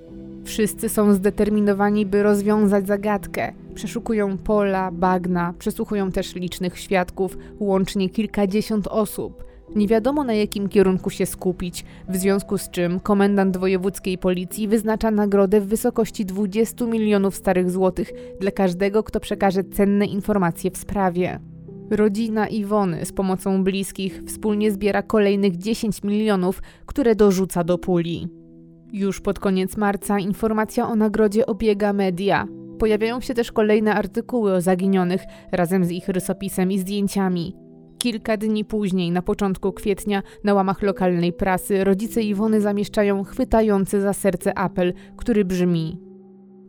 Wszyscy są zdeterminowani, by rozwiązać zagadkę. Przeszukują pola, bagna, przesłuchują też licznych świadków, łącznie kilkadziesiąt osób. Nie wiadomo na jakim kierunku się skupić, w związku z czym komendant wojewódzkiej policji wyznacza nagrodę w wysokości 20 milionów starych złotych dla każdego, kto przekaże cenne informacje w sprawie. Rodzina Iwony z pomocą bliskich wspólnie zbiera kolejnych 10 milionów, które dorzuca do puli. Już pod koniec marca informacja o nagrodzie obiega media. Pojawiają się też kolejne artykuły o zaginionych razem z ich rysopisem i zdjęciami. Kilka dni później, na początku kwietnia, na łamach lokalnej prasy, rodzice Iwony zamieszczają chwytający za serce apel, który brzmi: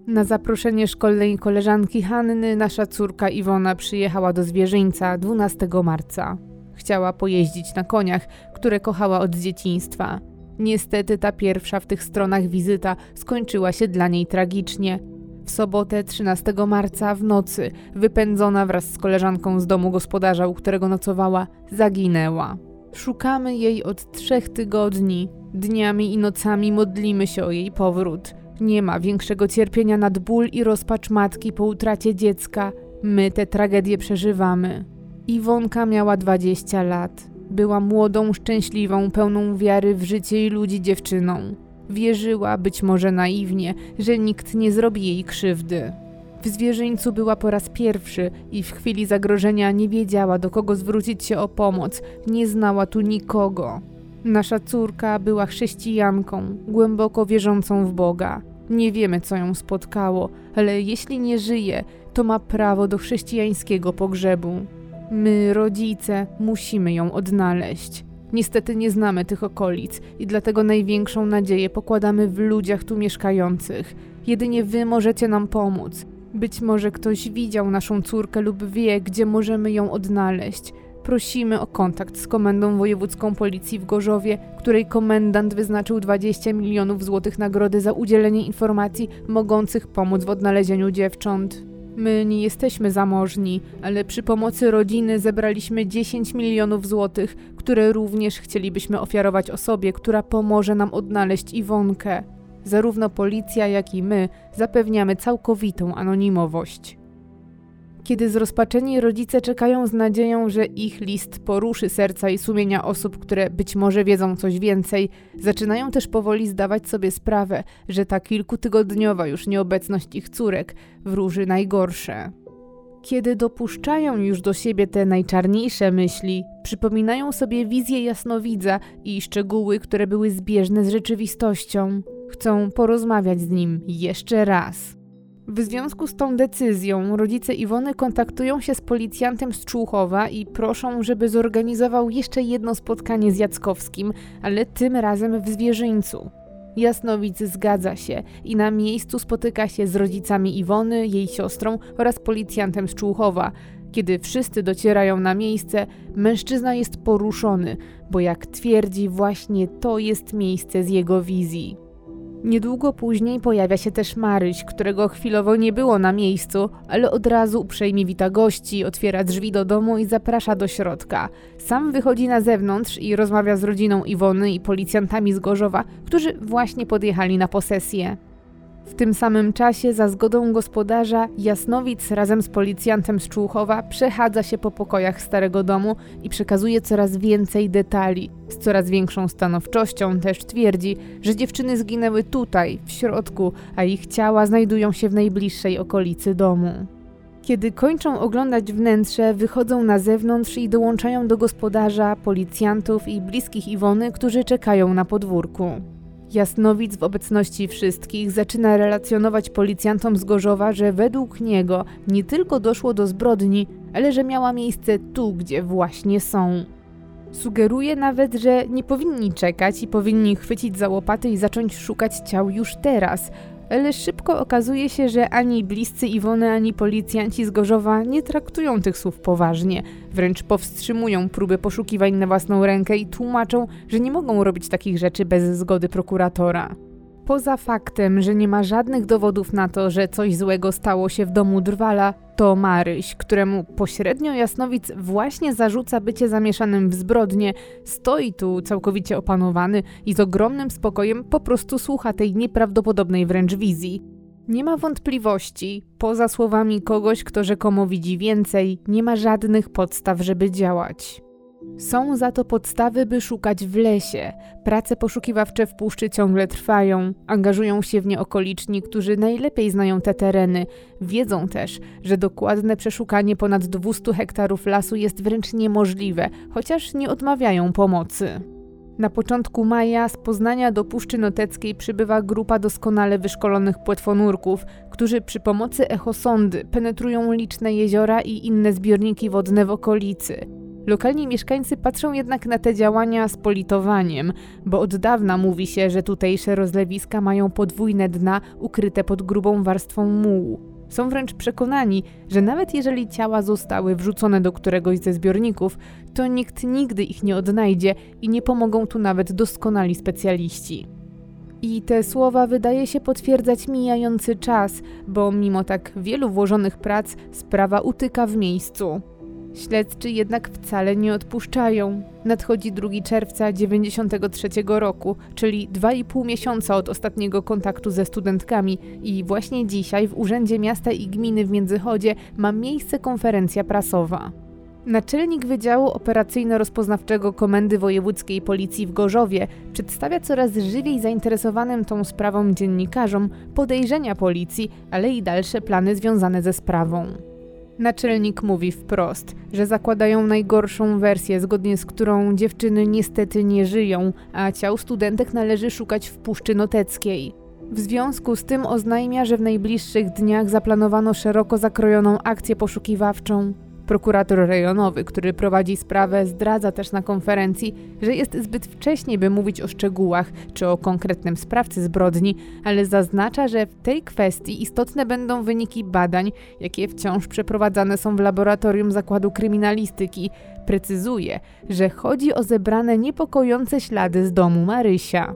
Na zaproszenie szkolnej koleżanki Hanny, nasza córka Iwona przyjechała do zwierzyńca 12 marca. Chciała pojeździć na koniach, które kochała od dzieciństwa. Niestety ta pierwsza w tych stronach wizyta skończyła się dla niej tragicznie. W sobotę 13 marca w nocy, wypędzona wraz z koleżanką z domu gospodarza, u którego nocowała, zaginęła. Szukamy jej od trzech tygodni. Dniami i nocami modlimy się o jej powrót. Nie ma większego cierpienia nad ból i rozpacz matki po utracie dziecka. My tę tragedię przeżywamy. Iwonka miała 20 lat. Była młodą, szczęśliwą, pełną wiary w życie i ludzi dziewczyną. Wierzyła, być może naiwnie, że nikt nie zrobi jej krzywdy. W zwierzyńcu była po raz pierwszy i w chwili zagrożenia nie wiedziała, do kogo zwrócić się o pomoc, nie znała tu nikogo. Nasza córka była chrześcijanką, głęboko wierzącą w Boga. Nie wiemy, co ją spotkało, ale jeśli nie żyje, to ma prawo do chrześcijańskiego pogrzebu. My, rodzice, musimy ją odnaleźć. Niestety nie znamy tych okolic i dlatego największą nadzieję pokładamy w ludziach tu mieszkających. Jedynie wy możecie nam pomóc. Być może ktoś widział naszą córkę lub wie, gdzie możemy ją odnaleźć. Prosimy o kontakt z Komendą Wojewódzką Policji w Gorzowie, której komendant wyznaczył 20 milionów złotych nagrody za udzielenie informacji mogących pomóc w odnalezieniu dziewcząt. My nie jesteśmy zamożni, ale przy pomocy rodziny zebraliśmy 10 milionów złotych, które również chcielibyśmy ofiarować osobie, która pomoże nam odnaleźć Iwonkę. Zarówno policja, jak i my zapewniamy całkowitą anonimowość. Kiedy zrozpaczeni rodzice czekają z nadzieją, że ich list poruszy serca i sumienia osób, które być może wiedzą coś więcej, zaczynają też powoli zdawać sobie sprawę, że ta kilkutygodniowa już nieobecność ich córek wróży najgorsze. Kiedy dopuszczają już do siebie te najczarniejsze myśli, przypominają sobie wizję jasnowidza i szczegóły, które były zbieżne z rzeczywistością. Chcą porozmawiać z nim jeszcze raz. W związku z tą decyzją rodzice Iwony kontaktują się z policjantem z i proszą, żeby zorganizował jeszcze jedno spotkanie z Jackowskim, ale tym razem w Zwierzyńcu. Jasnowic zgadza się i na miejscu spotyka się z rodzicami Iwony, jej siostrą oraz policjantem z. Kiedy wszyscy docierają na miejsce, mężczyzna jest poruszony, bo jak twierdzi, właśnie to jest miejsce z jego wizji. Niedługo później pojawia się też Maryś, którego chwilowo nie było na miejscu, ale od razu uprzejmie wita gości, otwiera drzwi do domu i zaprasza do środka. Sam wychodzi na zewnątrz i rozmawia z rodziną Iwony i policjantami z Gorzowa, którzy właśnie podjechali na posesję. W tym samym czasie, za zgodą gospodarza, Jasnowic razem z policjantem z Człuchowa przechadza się po pokojach starego domu i przekazuje coraz więcej detali. Z coraz większą stanowczością też twierdzi, że dziewczyny zginęły tutaj, w środku, a ich ciała znajdują się w najbliższej okolicy domu. Kiedy kończą oglądać wnętrze, wychodzą na zewnątrz i dołączają do gospodarza, policjantów i bliskich Iwony, którzy czekają na podwórku. Jasnowic w obecności wszystkich zaczyna relacjonować policjantom z Gorzowa, że według niego nie tylko doszło do zbrodni, ale że miała miejsce tu, gdzie właśnie są. Sugeruje nawet, że nie powinni czekać i powinni chwycić za łopaty i zacząć szukać ciał już teraz, ale szybko okazuje się, że ani bliscy Iwony, ani policjanci z Gorzowa nie traktują tych słów poważnie. Wręcz powstrzymują próby poszukiwań na własną rękę i tłumaczą, że nie mogą robić takich rzeczy bez zgody prokuratora. Poza faktem, że nie ma żadnych dowodów na to, że coś złego stało się w domu Drwala, to Maryś, któremu pośrednio Jasnowic właśnie zarzuca bycie zamieszanym w zbrodnie, stoi tu całkowicie opanowany i z ogromnym spokojem po prostu słucha tej nieprawdopodobnej wręcz wizji. Nie ma wątpliwości, poza słowami kogoś, kto rzekomo widzi więcej, nie ma żadnych podstaw, żeby działać. Są za to podstawy, by szukać w lesie. Prace poszukiwawcze w puszczy ciągle trwają. Angażują się w nie okoliczni, którzy najlepiej znają te tereny. Wiedzą też, że dokładne przeszukanie ponad 200 hektarów lasu jest wręcz niemożliwe, chociaż nie odmawiają pomocy. Na początku maja z Poznania do Puszczy Noteckiej przybywa grupa doskonale wyszkolonych płetwonurków, którzy przy pomocy echosondy penetrują liczne jeziora i inne zbiorniki wodne w okolicy. Lokalni mieszkańcy patrzą jednak na te działania z politowaniem, bo od dawna mówi się, że tutejsze rozlewiska mają podwójne dna ukryte pod grubą warstwą mułu. Są wręcz przekonani, że nawet jeżeli ciała zostały wrzucone do któregoś ze zbiorników, to nikt nigdy ich nie odnajdzie i nie pomogą tu nawet doskonali specjaliści. I te słowa wydaje się potwierdzać mijający czas, bo mimo tak wielu włożonych prac sprawa utyka w miejscu. Śledczy jednak wcale nie odpuszczają. Nadchodzi 2 czerwca 93 roku, czyli 2,5 miesiąca od ostatniego kontaktu ze studentkami i właśnie dzisiaj w Urzędzie Miasta i Gminy w Międzychodzie ma miejsce konferencja prasowa. Naczelnik Wydziału Operacyjno-Rozpoznawczego Komendy Wojewódzkiej Policji w Gorzowie przedstawia coraz żywiej zainteresowanym tą sprawą dziennikarzom podejrzenia policji, ale i dalsze plany związane ze sprawą. Naczelnik mówi wprost, że zakładają najgorszą wersję, zgodnie z którą dziewczyny niestety nie żyją, a ciał studentek należy szukać w Puszczy Noteckiej. W związku z tym oznajmia, że w najbliższych dniach zaplanowano szeroko zakrojoną akcję poszukiwawczą. Prokurator rejonowy, który prowadzi sprawę, zdradza też na konferencji, że jest zbyt wcześnie, by mówić o szczegółach czy o konkretnym sprawcy zbrodni, ale zaznacza, że w tej kwestii istotne będą wyniki badań, jakie wciąż przeprowadzane są w laboratorium Zakładu Kryminalistyki. Precyzuje, że chodzi o zebrane niepokojące ślady z domu Marysia.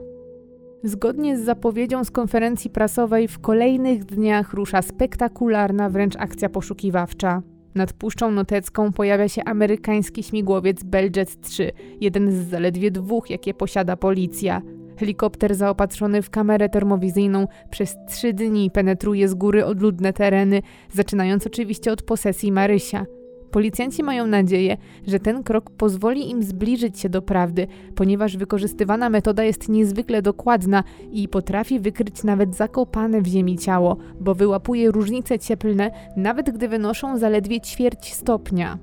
Zgodnie z zapowiedzią z konferencji prasowej, w kolejnych dniach rusza spektakularna wręcz akcja poszukiwawcza. Nad Puszczą Notecką pojawia się amerykański śmigłowiec Belljet 3, jeden z zaledwie dwóch, jakie posiada policja. Helikopter zaopatrzony w kamerę termowizyjną przez trzy dni penetruje z góry odludne tereny, zaczynając oczywiście od posesji Marysia – Policjanci mają nadzieję, że ten krok pozwoli im zbliżyć się do prawdy, ponieważ wykorzystywana metoda jest niezwykle dokładna i potrafi wykryć nawet zakopane w ziemi ciało, bo wyłapuje różnice cieplne, nawet gdy wynoszą zaledwie ćwierć stopnia.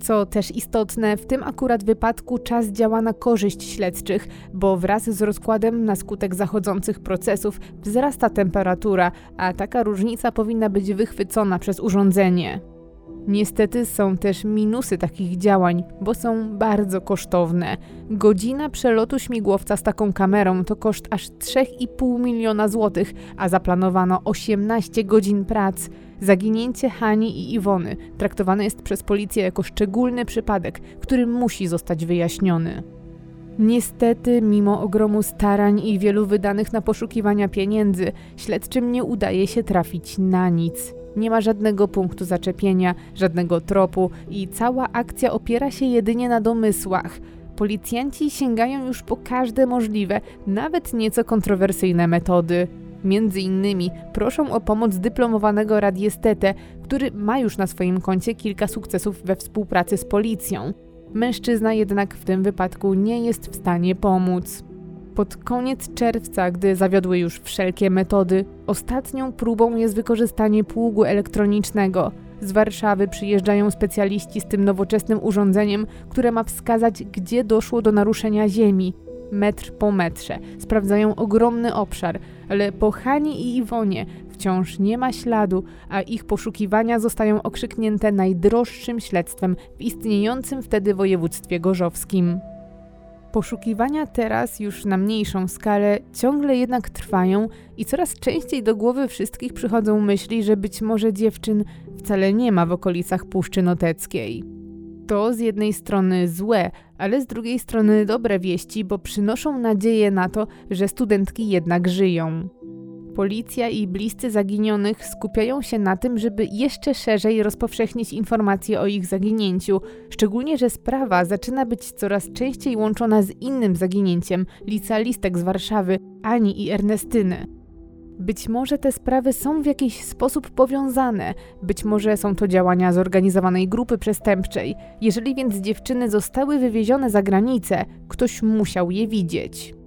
Co też istotne, w tym akurat wypadku czas działa na korzyść śledczych, bo wraz z rozkładem na skutek zachodzących procesów wzrasta temperatura, a taka różnica powinna być wychwycona przez urządzenie. Niestety są też minusy takich działań, bo są bardzo kosztowne. Godzina przelotu śmigłowca z taką kamerą to koszt aż 3,5 miliona złotych, a zaplanowano 18 godzin prac. Zaginięcie Hani i Iwony traktowane jest przez policję jako szczególny przypadek, który musi zostać wyjaśniony. Niestety, mimo ogromu starań i wielu wydanych na poszukiwania pieniędzy, śledczym nie udaje się trafić na nic. Nie ma żadnego punktu zaczepienia, żadnego tropu i cała akcja opiera się jedynie na domysłach. Policjanci sięgają już po każde możliwe, nawet nieco kontrowersyjne metody. Między innymi proszą o pomoc dyplomowanego radiestetę, który ma już na swoim koncie kilka sukcesów we współpracy z policją. Mężczyzna jednak w tym wypadku nie jest w stanie pomóc. Pod koniec czerwca, gdy zawiodły już wszelkie metody, ostatnią próbą jest wykorzystanie pługu elektronicznego. Z Warszawy przyjeżdżają specjaliści z tym nowoczesnym urządzeniem, które ma wskazać, gdzie doszło do naruszenia ziemi. Metr po metrze. Sprawdzają ogromny obszar, ale po Hani i Iwonie wciąż nie ma śladu, a ich poszukiwania zostają okrzyknięte najdroższym śledztwem w istniejącym wtedy województwie gorzowskim. Poszukiwania teraz już na mniejszą skalę ciągle jednak trwają i coraz częściej do głowy wszystkich przychodzą myśli, że być może dziewczyn wcale nie ma w okolicach Puszczy Noteckiej. To z jednej strony złe, ale z drugiej strony dobre wieści, bo przynoszą nadzieję na to, że studentki jednak żyją. Policja i bliscy zaginionych skupiają się na tym, żeby jeszcze szerzej rozpowszechnić informacje o ich zaginięciu, szczególnie, że sprawa zaczyna być coraz częściej łączona z innym zaginięciem licealistek z Warszawy, Ani i Ernestyny. Być może te sprawy są w jakiś sposób powiązane, być może są to działania zorganizowanej grupy przestępczej. Jeżeli więc dziewczyny zostały wywiezione za granicę, ktoś musiał je widzieć.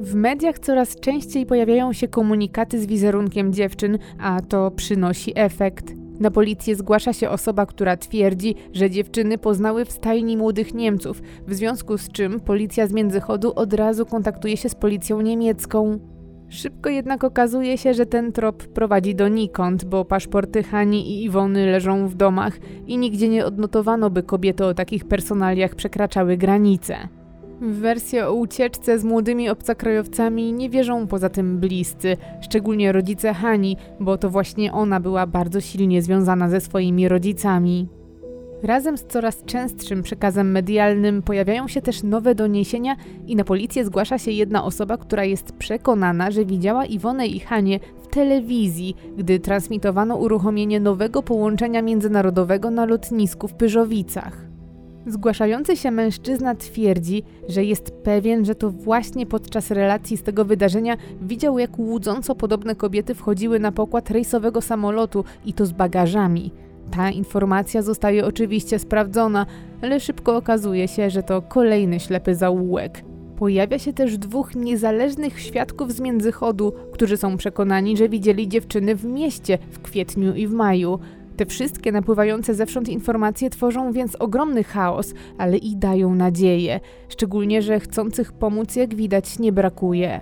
W mediach coraz częściej pojawiają się komunikaty z wizerunkiem dziewczyn, a to przynosi efekt. Na policję zgłasza się osoba, która twierdzi, że dziewczyny poznały w stajni młodych Niemców, w związku z czym policja z Międzychodu od razu kontaktuje się z policją niemiecką. Szybko jednak okazuje się, że ten trop prowadzi donikąd, bo paszporty Hani i Iwony leżą w domach i nigdzie nie odnotowano, by kobiety o takich personaliach przekraczały granice. W wersję o ucieczce z młodymi obcokrajowcami nie wierzą poza tym bliscy, szczególnie rodzice Hani, bo to właśnie ona była bardzo silnie związana ze swoimi rodzicami. Razem z coraz częstszym przekazem medialnym pojawiają się też nowe doniesienia i na policję zgłasza się jedna osoba, która jest przekonana, że widziała Iwonę i Hanie w telewizji, gdy transmitowano uruchomienie nowego połączenia międzynarodowego na lotnisku w Pyrzowicach. Zgłaszający się mężczyzna twierdzi, że jest pewien, że to właśnie podczas relacji z tego wydarzenia widział, jak łudząco podobne kobiety wchodziły na pokład rejsowego samolotu i to z bagażami. Ta informacja zostaje oczywiście sprawdzona, ale szybko okazuje się, że to kolejny ślepy zaułek. Pojawia się też dwóch niezależnych świadków z międzychodu, którzy są przekonani, że widzieli dziewczyny w mieście w kwietniu i w maju. Te wszystkie napływające zewsząd informacje tworzą więc ogromny chaos, ale i dają nadzieję, szczególnie, że chcących pomóc, jak widać, nie brakuje.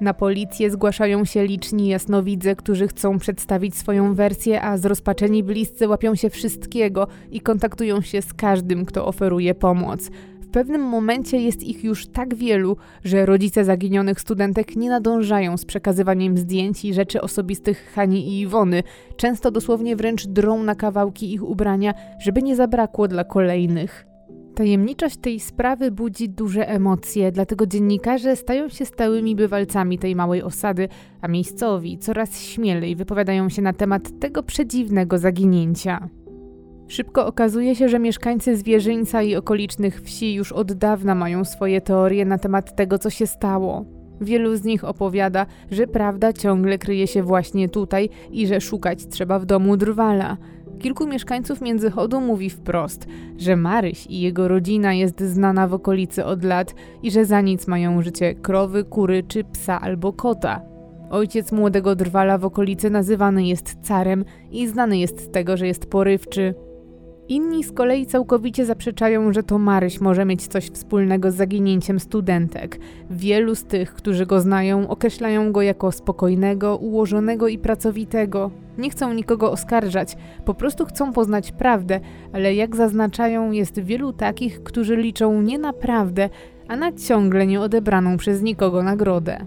Na policję zgłaszają się liczni jasnowidze, którzy chcą przedstawić swoją wersję, a zrozpaczeni bliscy łapią się wszystkiego i kontaktują się z każdym, kto oferuje pomoc. Pewnym momencie jest ich już tak wielu, że rodzice zaginionych studentek nie nadążają z przekazywaniem zdjęć i rzeczy osobistych Hani i Iwony. Często dosłownie wręcz drą na kawałki ich ubrania, żeby nie zabrakło dla kolejnych. Tajemniczość tej sprawy budzi duże emocje, dlatego dziennikarze stają się stałymi bywalcami tej małej osady, a miejscowi coraz śmielej wypowiadają się na temat tego przedziwnego zaginięcia. Szybko okazuje się, że mieszkańcy Zwierzyńca i okolicznych wsi już od dawna mają swoje teorie na temat tego, co się stało. Wielu z nich opowiada, że prawda ciągle kryje się właśnie tutaj i że szukać trzeba w domu drwala. Kilku mieszkańców Międzychodu mówi wprost, że Maryś i jego rodzina jest znana w okolicy od lat i że za nic mają życie krowy, kury czy psa albo kota. Ojciec młodego drwala w okolicy nazywany jest carem i znany jest z tego, że jest porywczy. Inni z kolei całkowicie zaprzeczają, że to Maryś może mieć coś wspólnego z zaginięciem studentek. Wielu z tych, którzy go znają, określają go jako spokojnego, ułożonego i pracowitego. Nie chcą nikogo oskarżać, po prostu chcą poznać prawdę, ale jak zaznaczają, jest wielu takich, którzy liczą nie na prawdę, a na ciągle nieodebraną przez nikogo nagrodę.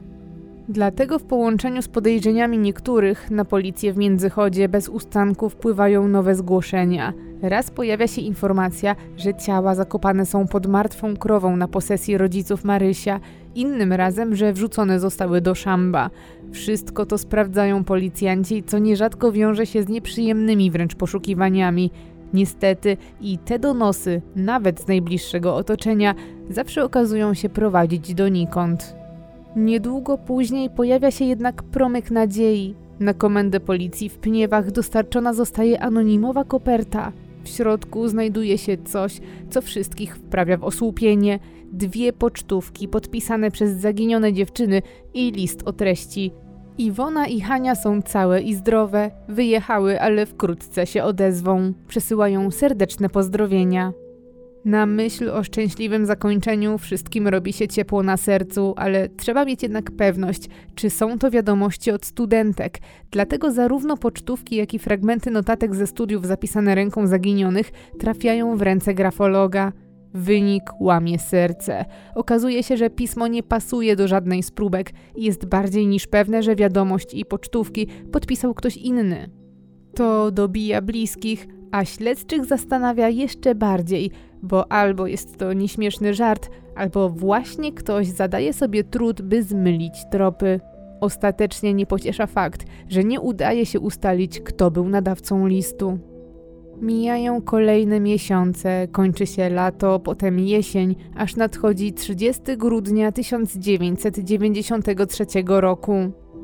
Dlatego w połączeniu z podejrzeniami niektórych na policję w Międzychodzie bez ustanku wpływają nowe zgłoszenia. Raz pojawia się informacja, że ciała zakopane są pod martwą krową na posesji rodziców Marysia, innym razem, że wrzucone zostały do szamba. Wszystko to sprawdzają policjanci, co nierzadko wiąże się z nieprzyjemnymi wręcz poszukiwaniami. Niestety i te donosy, nawet z najbliższego otoczenia, zawsze okazują się prowadzić donikąd. Niedługo później pojawia się jednak promyk nadziei. Na komendę policji w Pniewach dostarczona zostaje anonimowa koperta. W środku znajduje się coś, co wszystkich wprawia w osłupienie. Dwie pocztówki podpisane przez zaginione dziewczyny i list o treści Iwona i Hania są całe i zdrowe, wyjechały, ale wkrótce się odezwą. Przesyłają serdeczne pozdrowienia. Na myśl o szczęśliwym zakończeniu wszystkim robi się ciepło na sercu, ale trzeba mieć jednak pewność, czy są to wiadomości od studentek. Dlatego zarówno pocztówki, jak i fragmenty notatek ze studiów zapisane ręką zaginionych trafiają w ręce grafologa. Wynik łamie serce. Okazuje się, że pismo nie pasuje do żadnej z próbek i jest bardziej niż pewne, że wiadomość i pocztówki podpisał ktoś inny. To dobija bliskich, a śledczych zastanawia jeszcze bardziej, bo albo jest to nieśmieszny żart, albo właśnie ktoś zadaje sobie trud, by zmylić tropy. Ostatecznie nie pociesza fakt, że nie udaje się ustalić, kto był nadawcą listu. Mijają kolejne miesiące, kończy się lato, potem jesień, aż nadchodzi 30 grudnia 1993 roku.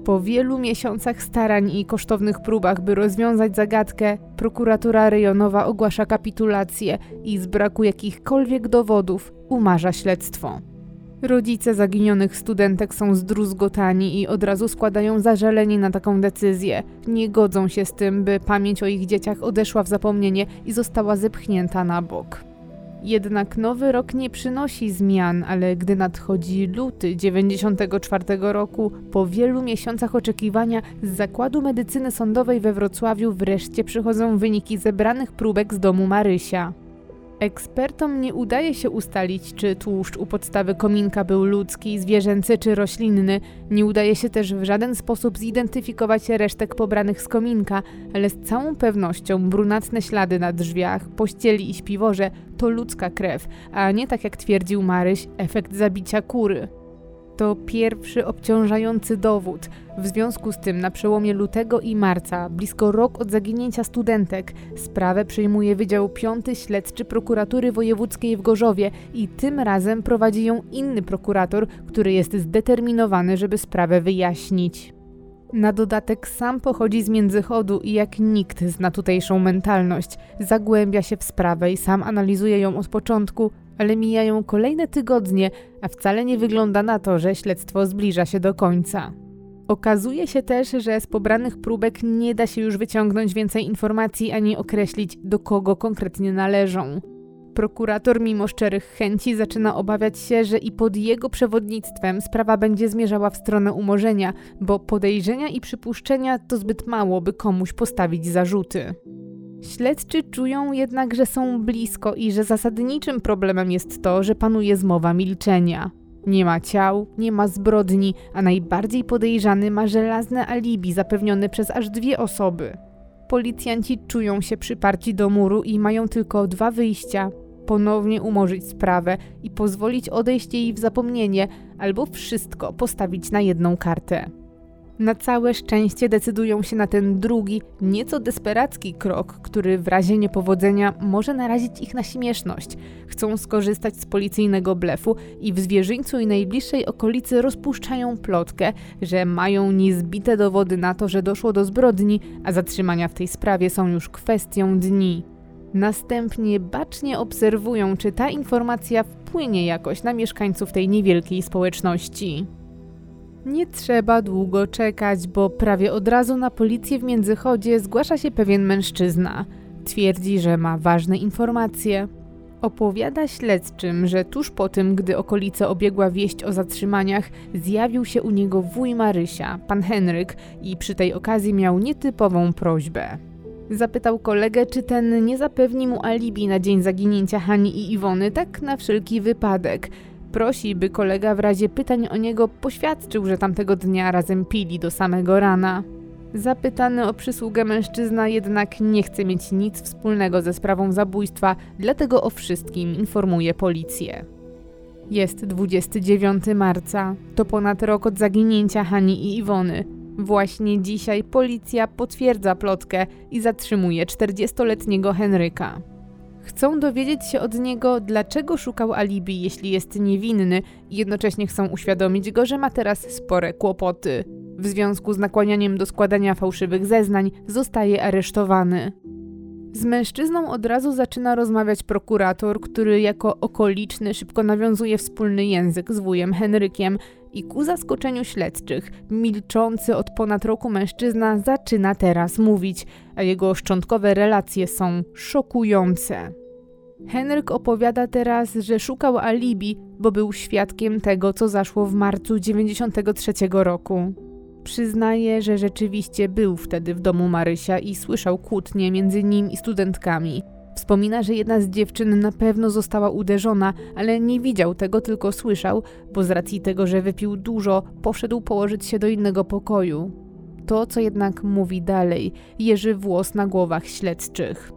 Po wielu miesiącach starań i kosztownych próbach, by rozwiązać zagadkę, prokuratura rejonowa ogłasza kapitulację i z braku jakichkolwiek dowodów umarza śledztwo. Rodzice zaginionych studentek są zdruzgotani i od razu składają zażalenie na taką decyzję. Nie godzą się z tym, by pamięć o ich dzieciach odeszła w zapomnienie i została zepchnięta na bok. Jednak nowy rok nie przynosi zmian, ale gdy nadchodzi luty 94 roku, po wielu miesiącach oczekiwania z Zakładu Medycyny Sądowej we Wrocławiu wreszcie przychodzą wyniki zebranych próbek z domu Marysia. Ekspertom nie udaje się ustalić, czy tłuszcz u podstawy kominka był ludzki, zwierzęcy czy roślinny. Nie udaje się też w żaden sposób zidentyfikować resztek pobranych z kominka, ale z całą pewnością brunatne ślady na drzwiach, pościeli i śpiworze to ludzka krew, a nie tak jak twierdził Maryś, efekt zabicia kury. To pierwszy obciążający dowód. W związku z tym na przełomie lutego i marca, blisko rok od zaginięcia studentek, sprawę przejmuje Wydział Piąty Śledczy Prokuratury Wojewódzkiej w Gorzowie i tym razem prowadzi ją inny prokurator, który jest zdeterminowany, żeby sprawę wyjaśnić. Na dodatek sam pochodzi z międzychodu i jak nikt zna tutejszą mentalność. Zagłębia się w sprawę i sam analizuje ją od początku, ale mijają kolejne tygodnie, a wcale nie wygląda na to, że śledztwo zbliża się do końca. Okazuje się też, że z pobranych próbek nie da się już wyciągnąć więcej informacji ani określić, do kogo konkretnie należą. Prokurator, mimo szczerych chęci, zaczyna obawiać się, że i pod jego przewodnictwem sprawa będzie zmierzała w stronę umorzenia, bo podejrzenia i przypuszczenia to zbyt mało, by komuś postawić zarzuty. Śledczy czują jednak, że są blisko i że zasadniczym problemem jest to, że panuje zmowa milczenia. Nie ma ciał, nie ma zbrodni, a najbardziej podejrzany ma żelazne alibi zapewnione przez aż dwie osoby. Policjanci czują się przyparci do muru i mają tylko dwa wyjścia: ponownie umorzyć sprawę i pozwolić odejść jej w zapomnienie, albo wszystko postawić na jedną kartę. Na całe szczęście decydują się na ten drugi, nieco desperacki krok, który w razie niepowodzenia może narazić ich na śmieszność. Chcą skorzystać z policyjnego blefu i w zwierzyńcu i najbliższej okolicy rozpuszczają plotkę, że mają niezbite dowody na to, że doszło do zbrodni, a zatrzymania w tej sprawie są już kwestią dni. Następnie bacznie obserwują, czy ta informacja wpłynie jakoś na mieszkańców tej niewielkiej społeczności. Nie trzeba długo czekać, bo prawie od razu na policję w Międzychodzie zgłasza się pewien mężczyzna. Twierdzi, że ma ważne informacje. Opowiada śledczym, że tuż po tym, gdy okolice obiegła wieść o zatrzymaniach, zjawił się u niego wuj Marysia, pan Henryk, i przy tej okazji miał nietypową prośbę. Zapytał kolegę, czy ten nie zapewni mu alibi na dzień zaginięcia Hani i Iwony, tak na wszelki wypadek – Prosi, by kolega w razie pytań o niego poświadczył, że tamtego dnia razem pili do samego rana. Zapytany o przysługę mężczyzna jednak nie chce mieć nic wspólnego ze sprawą zabójstwa, dlatego o wszystkim informuje policję. Jest 29 marca, to ponad rok od zaginięcia Hani i Iwony. Właśnie dzisiaj policja potwierdza plotkę i zatrzymuje 40-letniego Henryka. Chcą dowiedzieć się od niego, dlaczego szukał alibi, jeśli jest niewinny, i jednocześnie chcą uświadomić go, że ma teraz spore kłopoty. W związku z nakłanianiem do składania fałszywych zeznań zostaje aresztowany. Z mężczyzną od razu zaczyna rozmawiać prokurator, który jako okoliczny szybko nawiązuje wspólny język z wujem Henrykiem i ku zaskoczeniu śledczych, milczący od ponad roku mężczyzna zaczyna teraz mówić, a jego szczątkowe relacje są szokujące. Henryk opowiada teraz, że szukał alibi, bo był świadkiem tego, co zaszło w marcu 93 roku. Przyznaje, że rzeczywiście był wtedy w domu Marysia i słyszał kłótnie między nim i studentkami. Wspomina, że jedna z dziewczyn na pewno została uderzona, ale nie widział tego, tylko słyszał, bo z racji tego, że wypił dużo, poszedł położyć się do innego pokoju. To, co jednak mówi dalej, jeży włos na głowach śledczych.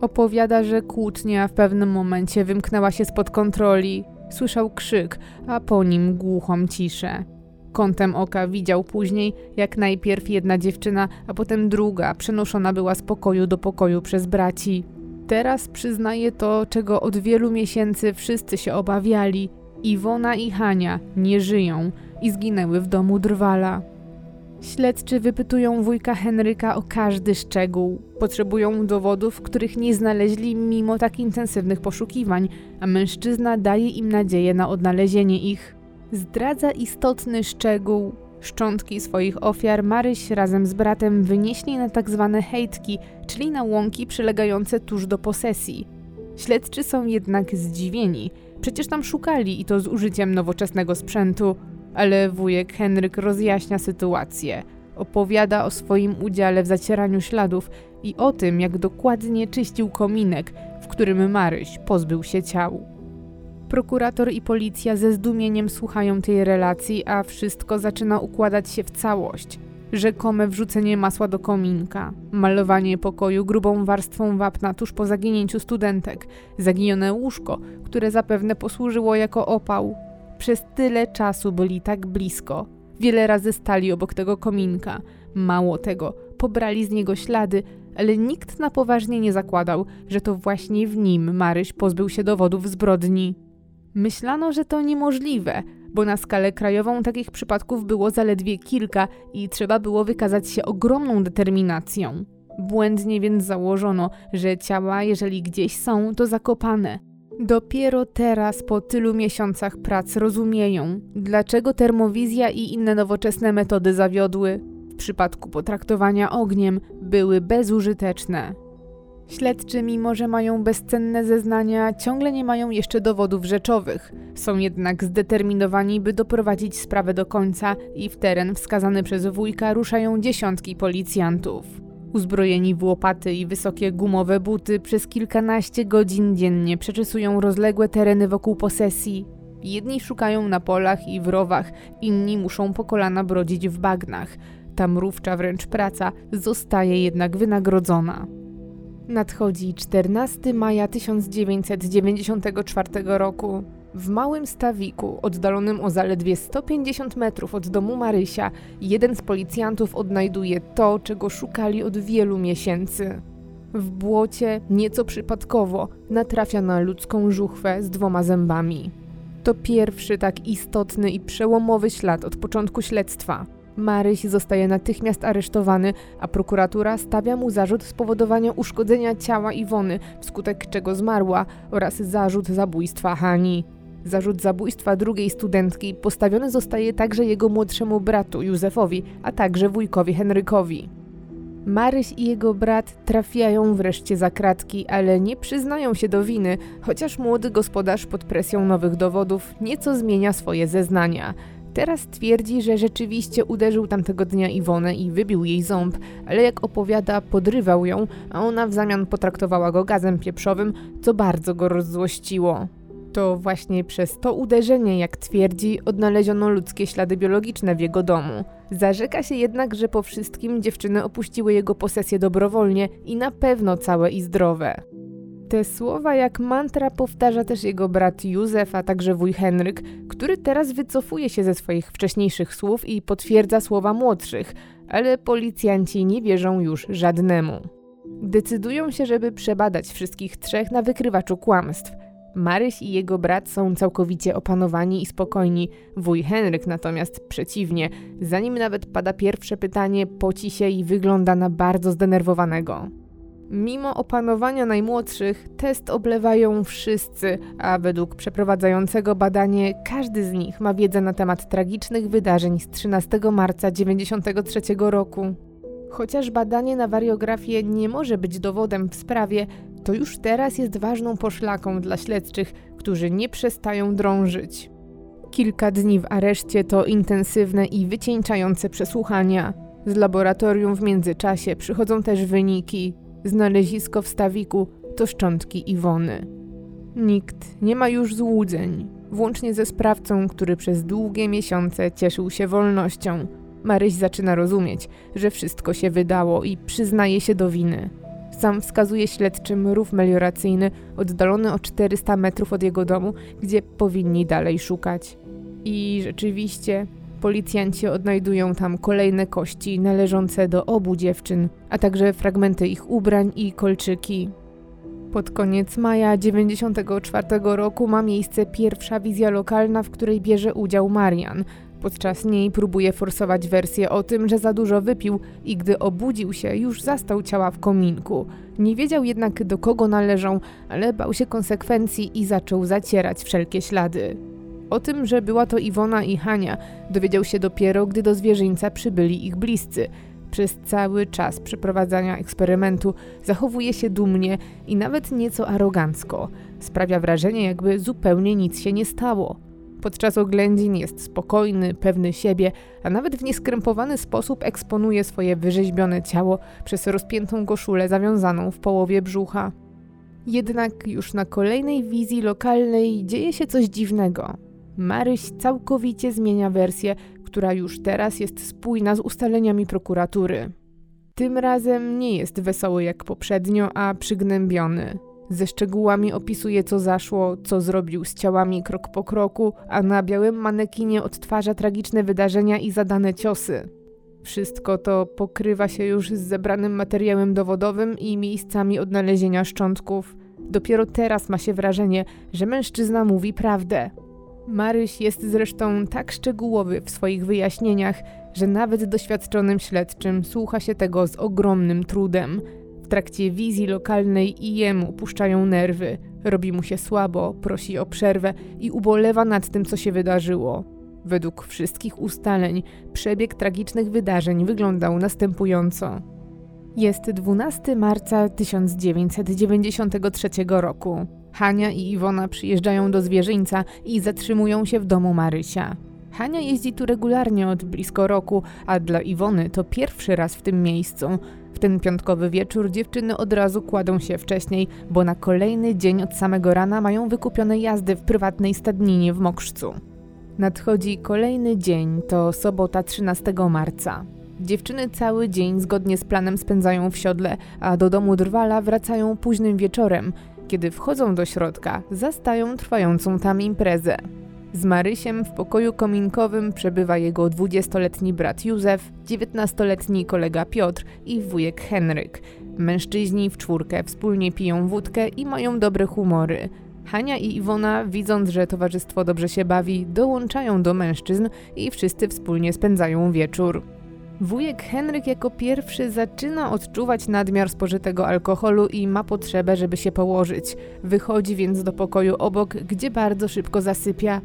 Opowiada, że kłótnia w pewnym momencie wymknęła się spod kontroli. Słyszał krzyk, a po nim głuchą ciszę. Kątem oka widział później, jak najpierw jedna dziewczyna, a potem druga przenoszona była z pokoju do pokoju przez braci. Teraz przyznaje to, czego od wielu miesięcy wszyscy się obawiali. Iwona i Hania nie żyją i zginęły w domu Drwala. Śledczy wypytują wujka Henryka o każdy szczegół. Potrzebują dowodów, których nie znaleźli mimo tak intensywnych poszukiwań, a mężczyzna daje im nadzieję na odnalezienie ich. Zdradza istotny szczegół. Szczątki swoich ofiar Maryś razem z bratem wynieśli na tak zwane hejtki, czyli na łąki przylegające tuż do posesji. Śledczy są jednak zdziwieni. Przecież tam szukali i to z użyciem nowoczesnego sprzętu, ale wujek Henryk rozjaśnia sytuację. Opowiada o swoim udziale w zacieraniu śladów i o tym, jak dokładnie czyścił kominek, w którym Maryś pozbył się ciał. Prokurator i policja ze zdumieniem słuchają tej relacji, a wszystko zaczyna układać się w całość. Rzekome wrzucenie masła do kominka, malowanie pokoju grubą warstwą wapna tuż po zaginięciu studentek, zaginione łóżko, które zapewne posłużyło jako opał. Przez tyle czasu byli tak blisko. Wiele razy stali obok tego kominka. Mało tego, pobrali z niego ślady, ale nikt na poważnie nie zakładał, że to właśnie w nim Maryś pozbył się dowodów zbrodni. Myślano, że to niemożliwe, bo na skalę krajową takich przypadków było zaledwie kilka i trzeba było wykazać się ogromną determinacją. Błędnie więc założono, że ciała, jeżeli gdzieś są, to zakopane. Dopiero teraz, po tylu miesiącach prac, rozumieją, dlaczego termowizja i inne nowoczesne metody zawiodły. W przypadku potraktowania ogniem były bezużyteczne. Śledczy, mimo że mają bezcenne zeznania, ciągle nie mają jeszcze dowodów rzeczowych. Są jednak zdeterminowani, by doprowadzić sprawę do końca i w teren wskazany przez wujka ruszają dziesiątki policjantów. Uzbrojeni w łopaty i wysokie gumowe buty przez kilkanaście godzin dziennie przeczesują rozległe tereny wokół posesji. Jedni szukają na polach i w rowach, inni muszą po kolana brodzić w bagnach. Ta mrówcza wręcz praca zostaje jednak wynagrodzona. Nadchodzi 14 maja 1994 roku. W małym stawiku, oddalonym o zaledwie 150 metrów od domu Marysia, jeden z policjantów odnajduje to, czego szukali od wielu miesięcy. W błocie, nieco przypadkowo, natrafia na ludzką żuchwę z dwoma zębami. To pierwszy tak istotny i przełomowy ślad od początku śledztwa. Maryś zostaje natychmiast aresztowany, a prokuratura stawia mu zarzut spowodowania uszkodzenia ciała Iwony, wskutek czego zmarła, oraz zarzut zabójstwa Hani. Zarzut zabójstwa drugiej studentki postawiony zostaje także jego młodszemu bratu Józefowi, a także wujkowi Henrykowi. Maryś i jego brat trafiają wreszcie za kratki, ale nie przyznają się do winy, chociaż młody gospodarz pod presją nowych dowodów nieco zmienia swoje zeznania. Teraz twierdzi, że rzeczywiście uderzył tamtego dnia Iwonę i wybił jej ząb, ale jak opowiada, podrywał ją, a ona w zamian potraktowała go gazem pieprzowym, co bardzo go rozzłościło. To właśnie przez to uderzenie, jak twierdzi, odnaleziono ludzkie ślady biologiczne w jego domu. Zarzeka się jednak, że po wszystkim dziewczyny opuściły jego posesję dobrowolnie i na pewno całe i zdrowe. Te słowa jak mantra powtarza też jego brat Józef, a także wuj Henryk, który teraz wycofuje się ze swoich wcześniejszych słów i potwierdza słowa młodszych, ale policjanci nie wierzą już żadnemu. Decydują się, żeby przebadać wszystkich trzech na wykrywaczu kłamstw. Maryś i jego brat są całkowicie opanowani i spokojni, wuj Henryk natomiast przeciwnie. Zanim nawet pada pierwsze pytanie, poci się i wygląda na bardzo zdenerwowanego. Mimo opanowania najmłodszych, test oblewają wszyscy, a według przeprowadzającego badanie każdy z nich ma wiedzę na temat tragicznych wydarzeń z 13 marca 1993 roku. Chociaż badanie na wariografię nie może być dowodem w sprawie, to już teraz jest ważną poszlaką dla śledczych, którzy nie przestają drążyć. Kilka dni w areszcie to intensywne i wycieńczające przesłuchania. Z laboratorium w międzyczasie przychodzą też wyniki. Znalezisko w stawiku to szczątki Iwony. Nikt nie ma już złudzeń, włącznie ze sprawcą, który przez długie miesiące cieszył się wolnością. Maryś zaczyna rozumieć, że wszystko się wydało i przyznaje się do winy. Sam wskazuje śledczym rów melioracyjny oddalony o 400 metrów od jego domu, gdzie powinni dalej szukać. I rzeczywiście policjanci odnajdują tam kolejne kości należące do obu dziewczyn, a także fragmenty ich ubrań i kolczyki. Pod koniec maja 1994 roku ma miejsce pierwsza wizja lokalna, w której bierze udział Marian, Podczas niej próbuje forsować wersję o tym, że za dużo wypił i gdy obudził się, już zastał ciała w kominku. Nie wiedział jednak do kogo należą, ale bał się konsekwencji i zaczął zacierać wszelkie ślady. O tym, że była to Iwona i Hania, dowiedział się dopiero, gdy do zwierzyńca przybyli ich bliscy. Przez cały czas przeprowadzania eksperymentu zachowuje się dumnie i nawet nieco arogancko. Sprawia wrażenie, jakby zupełnie nic się nie stało. Podczas oględzin jest spokojny, pewny siebie, a nawet w nieskrępowany sposób eksponuje swoje wyrzeźbione ciało przez rozpiętą koszulę zawiązaną w połowie brzucha. Jednak już na kolejnej wizji lokalnej dzieje się coś dziwnego. Maryś całkowicie zmienia wersję, która już teraz jest spójna z ustaleniami prokuratury. Tym razem nie jest wesoły jak poprzednio, a przygnębiony. Ze szczegółami opisuje, co zaszło, co zrobił z ciałami krok po kroku, a na białym manekinie odtwarza tragiczne wydarzenia i zadane ciosy. Wszystko to pokrywa się już z zebranym materiałem dowodowym i miejscami odnalezienia szczątków. Dopiero teraz ma się wrażenie, że mężczyzna mówi prawdę. Maryś jest zresztą tak szczegółowy w swoich wyjaśnieniach, że nawet doświadczonym śledczym słucha się tego z ogromnym trudem. W trakcie wizji lokalnej i jemu puszczają nerwy. Robi mu się słabo, prosi o przerwę i ubolewa nad tym, co się wydarzyło. Według wszystkich ustaleń przebieg tragicznych wydarzeń wyglądał następująco. Jest 12 marca 1993 roku. Hania i Iwona przyjeżdżają do zwierzyńca i zatrzymują się w domu Marysia. Hania jeździ tu regularnie od blisko roku, a dla Iwony to pierwszy raz w tym miejscu. W ten piątkowy wieczór dziewczyny od razu kładą się wcześniej, bo na kolejny dzień od samego rana mają wykupione jazdy w prywatnej stadninie w Mokrzcu. Nadchodzi kolejny dzień, to sobota 13 marca. Dziewczyny cały dzień zgodnie z planem spędzają w siodle, a do domu Drwala wracają późnym wieczorem. Kiedy wchodzą do środka, zastają trwającą tam imprezę. Z Marysiem w pokoju kominkowym przebywa jego 20-letni brat Józef, 19-letni kolega Piotr i wujek Henryk. Mężczyźni w czwórkę wspólnie piją wódkę i mają dobre humory. Hania i Iwona, widząc, że towarzystwo dobrze się bawi, dołączają do mężczyzn i wszyscy wspólnie spędzają wieczór. Wujek Henryk jako pierwszy zaczyna odczuwać nadmiar spożytego alkoholu i ma potrzebę, żeby się położyć. Wychodzi więc do pokoju obok, gdzie bardzo szybko zasypia.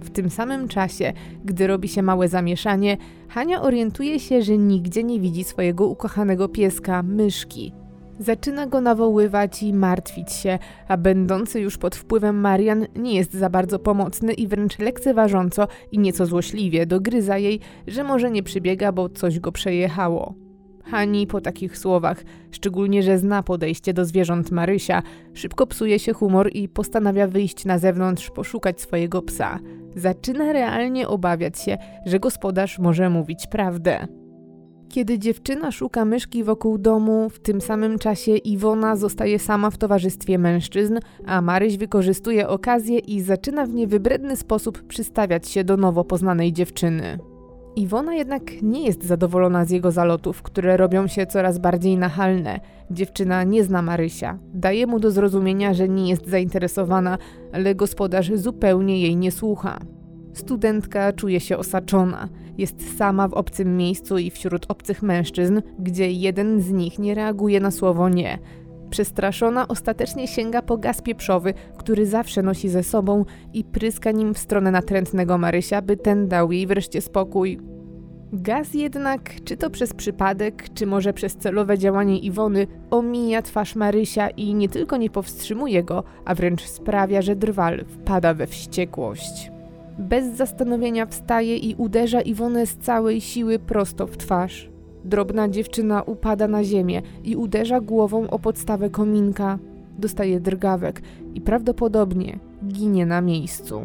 W tym samym czasie, gdy robi się małe zamieszanie, Hania orientuje się, że nigdzie nie widzi swojego ukochanego pieska, myszki. Zaczyna go nawoływać i martwić się, a będący już pod wpływem Marian nie jest za bardzo pomocny i wręcz lekceważąco i nieco złośliwie dogryza jej, że może nie przybiega, bo coś go przejechało. Hani po takich słowach, szczególnie że zna podejście do zwierząt Marysia, szybko psuje się humor i postanawia wyjść na zewnątrz, poszukać swojego psa. Zaczyna realnie obawiać się, że gospodarz może mówić prawdę. Kiedy dziewczyna szuka myszki wokół domu, w tym samym czasie Iwona zostaje sama w towarzystwie mężczyzn, a Maryś wykorzystuje okazję i zaczyna w niewybredny sposób przystawiać się do nowo poznanej dziewczyny. Iwona jednak nie jest zadowolona z jego zalotów, które robią się coraz bardziej nachalne. Dziewczyna nie zna Marysia. Daje mu do zrozumienia, że nie jest zainteresowana, ale gospodarz zupełnie jej nie słucha. Studentka czuje się osaczona. Jest sama w obcym miejscu i wśród obcych mężczyzn, gdzie jeden z nich nie reaguje na słowo nie. Przestraszona ostatecznie sięga po gaz pieprzowy, który zawsze nosi ze sobą i pryska nim w stronę natrętnego Marysia, by ten dał jej wreszcie spokój. Gaz jednak, czy to przez przypadek, czy może przez celowe działanie Iwony, omija twarz Marysia i nie tylko nie powstrzymuje go, a wręcz sprawia, że drwal wpada we wściekłość. Bez zastanowienia wstaje i uderza Iwonę z całej siły prosto w twarz. Drobna dziewczyna upada na ziemię i uderza głową o podstawę kominka. Dostaje drgawek i prawdopodobnie ginie na miejscu.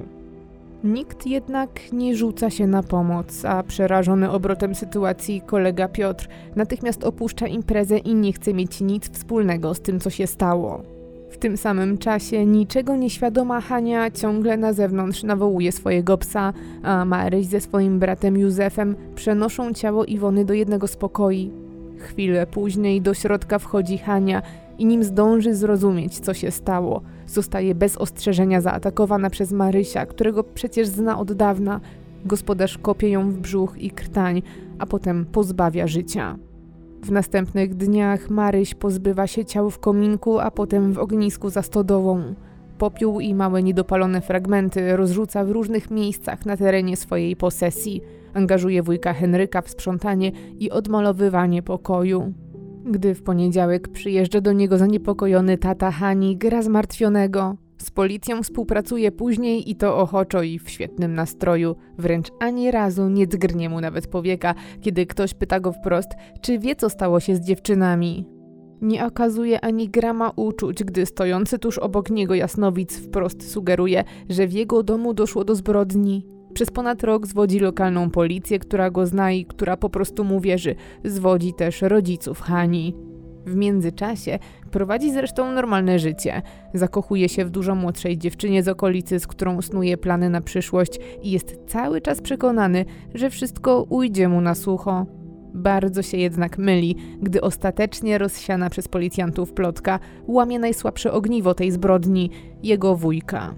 Nikt jednak nie rzuca się na pomoc, a przerażony obrotem sytuacji kolega Piotr natychmiast opuszcza imprezę i nie chce mieć nic wspólnego z tym, co się stało. W tym samym czasie niczego nieświadoma Hania ciągle na zewnątrz nawołuje swojego psa, a Maryś ze swoim bratem Józefem przenoszą ciało Iwony do jednego z pokoi. Chwilę później do środka wchodzi Hania i nim zdąży zrozumieć, co się stało, zostaje bez ostrzeżenia zaatakowana przez Marysia, którego przecież zna od dawna. Gospodarz kopie ją w brzuch i krtań, a potem pozbawia życia. W następnych dniach Maryś pozbywa się ciał w kominku, a potem w ognisku za stodołą. Popiół i małe niedopalone fragmenty rozrzuca w różnych miejscach na terenie swojej posesji. Angażuje wujka Henryka w sprzątanie i odmalowywanie pokoju. Gdy w poniedziałek przyjeżdża do niego zaniepokojony tata Hani, gra zmartwionego. Z policją współpracuje później i to ochoczo i w świetnym nastroju. Wręcz ani razu nie drgnie mu nawet powieka, kiedy ktoś pyta go wprost, czy wie co stało się z dziewczynami. Nie okazuje ani grama uczuć, gdy stojący tuż obok niego jasnowic wprost sugeruje, że w jego domu doszło do zbrodni. Przez ponad rok zwodzi lokalną policję, która go zna i która po prostu mu wierzy. Zwodzi też rodziców Hani. W międzyczasie prowadzi zresztą normalne życie. Zakochuje się w dużo młodszej dziewczynie z okolicy, z którą snuje plany na przyszłość i jest cały czas przekonany, że wszystko ujdzie mu na sucho. Bardzo się jednak myli, gdy ostatecznie rozsiana przez policjantów plotka łamie najsłabsze ogniwo tej zbrodni jego wujka.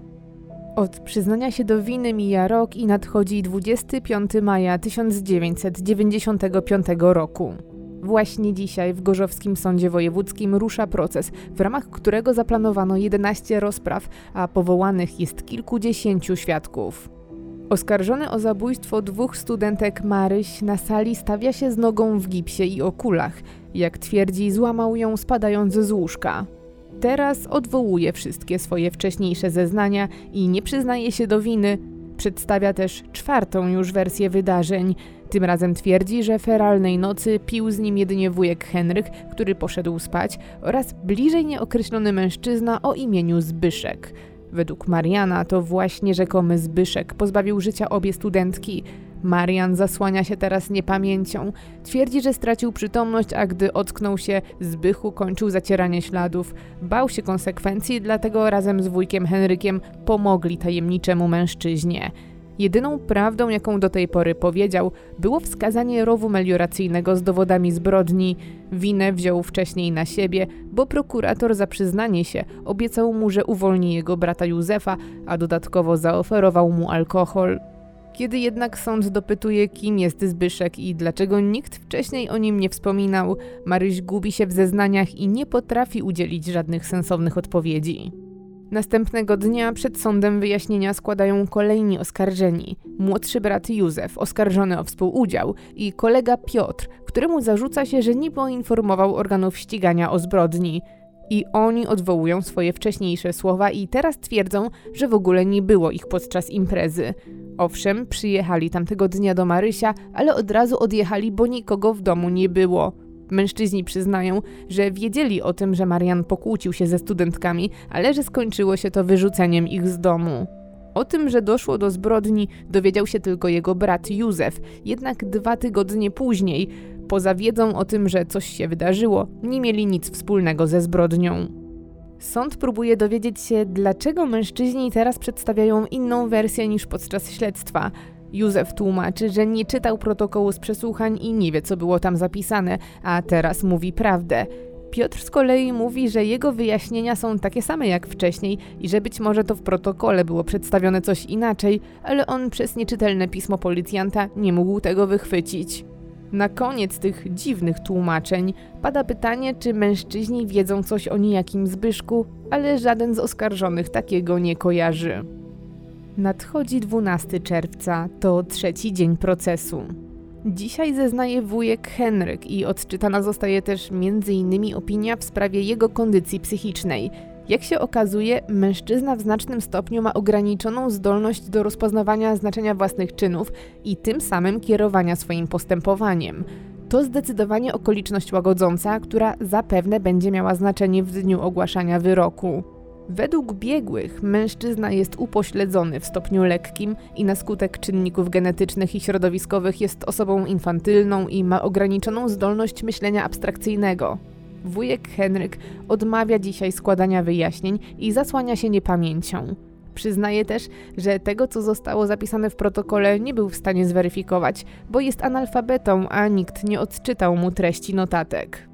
Od przyznania się do winy mija rok i nadchodzi 25 maja 1995 roku. Właśnie dzisiaj w Gorzowskim Sądzie Wojewódzkim rusza proces, w ramach którego zaplanowano 11 rozpraw, a powołanych jest kilkudziesięciu świadków. Oskarżony o zabójstwo dwóch studentek Maryś na sali stawia się z nogą w gipsie i okulach. Jak twierdzi, złamał ją spadając z łóżka. Teraz odwołuje wszystkie swoje wcześniejsze zeznania i nie przyznaje się do winy. Przedstawia też czwartą już wersję wydarzeń. Tym razem twierdzi, że feralnej nocy pił z nim jedynie wujek Henryk, który poszedł spać, oraz bliżej nieokreślony mężczyzna o imieniu Zbyszek. Według Mariana to właśnie rzekomy Zbyszek pozbawił życia obie studentki. Marian zasłania się teraz niepamięcią. Twierdzi, że stracił przytomność, a gdy ocknął się, Zbychu kończył zacieranie śladów. Bał się konsekwencji, dlatego razem z wujkiem Henrykiem pomogli tajemniczemu mężczyźnie. Jedyną prawdą, jaką do tej pory powiedział, było wskazanie rowu melioracyjnego z dowodami zbrodni. Winę wziął wcześniej na siebie, bo prokurator za przyznanie się obiecał mu, że uwolni jego brata Józefa, a dodatkowo zaoferował mu alkohol. Kiedy jednak sąd dopytuje, kim jest Zbyszek i dlaczego nikt wcześniej o nim nie wspominał, Maryś gubi się w zeznaniach i nie potrafi udzielić żadnych sensownych odpowiedzi. Następnego dnia przed sądem wyjaśnienia składają kolejni oskarżeni. Młodszy brat Józef, oskarżony o współudział, i kolega Piotr, któremu zarzuca się, że nie poinformował organów ścigania o zbrodni. I oni odwołują swoje wcześniejsze słowa i teraz twierdzą, że w ogóle nie było ich podczas imprezy. Owszem, przyjechali tamtego dnia do Marysia, ale od razu odjechali, bo nikogo w domu nie było. Mężczyźni przyznają, że wiedzieli o tym, że Marian pokłócił się ze studentkami, ale że skończyło się to wyrzuceniem ich z domu. O tym, że doszło do zbrodni, dowiedział się tylko jego brat Józef, jednak dwa tygodnie później, poza wiedzą o tym, że coś się wydarzyło, nie mieli nic wspólnego ze zbrodnią. Sąd próbuje dowiedzieć się, dlaczego mężczyźni teraz przedstawiają inną wersję niż podczas śledztwa. Józef tłumaczy, że nie czytał protokołu z przesłuchań i nie wie, co było tam zapisane, a teraz mówi prawdę. Piotr z kolei mówi, że jego wyjaśnienia są takie same jak wcześniej i że być może to w protokole było przedstawione coś inaczej, ale on przez nieczytelne pismo policjanta nie mógł tego wychwycić. Na koniec tych dziwnych tłumaczeń pada pytanie, czy mężczyźni wiedzą coś o niejakim Zbyszku, ale żaden z oskarżonych takiego nie kojarzy. Nadchodzi 12 czerwca, to trzeci dzień procesu. Dzisiaj zeznaje wujek Henryk i odczytana zostaje też m.in. opinia w sprawie jego kondycji psychicznej. Jak się okazuje, mężczyzna w znacznym stopniu ma ograniczoną zdolność do rozpoznawania znaczenia własnych czynów i tym samym kierowania swoim postępowaniem. To zdecydowanie okoliczność łagodząca, która zapewne będzie miała znaczenie w dniu ogłaszania wyroku. Według biegłych mężczyzna jest upośledzony w stopniu lekkim i na skutek czynników genetycznych i środowiskowych jest osobą infantylną i ma ograniczoną zdolność myślenia abstrakcyjnego. Wujek Henryk odmawia dzisiaj składania wyjaśnień i zasłania się niepamięcią. Przyznaje też, że tego, co zostało zapisane w protokole, nie był w stanie zweryfikować, bo jest analfabetą, a nikt nie odczytał mu treści notatek.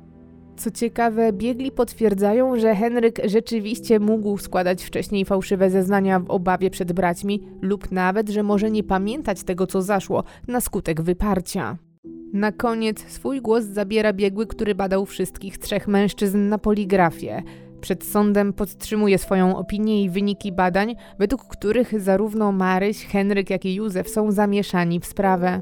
Co ciekawe, biegli potwierdzają, że Henryk rzeczywiście mógł składać wcześniej fałszywe zeznania w obawie przed braćmi, lub nawet, że może nie pamiętać tego, co zaszło na skutek wyparcia. Na koniec swój głos zabiera biegły, który badał wszystkich trzech mężczyzn na poligrafie. Przed sądem podtrzymuje swoją opinię i wyniki badań, według których zarówno Maryś, Henryk, jak i Józef są zamieszani w sprawę.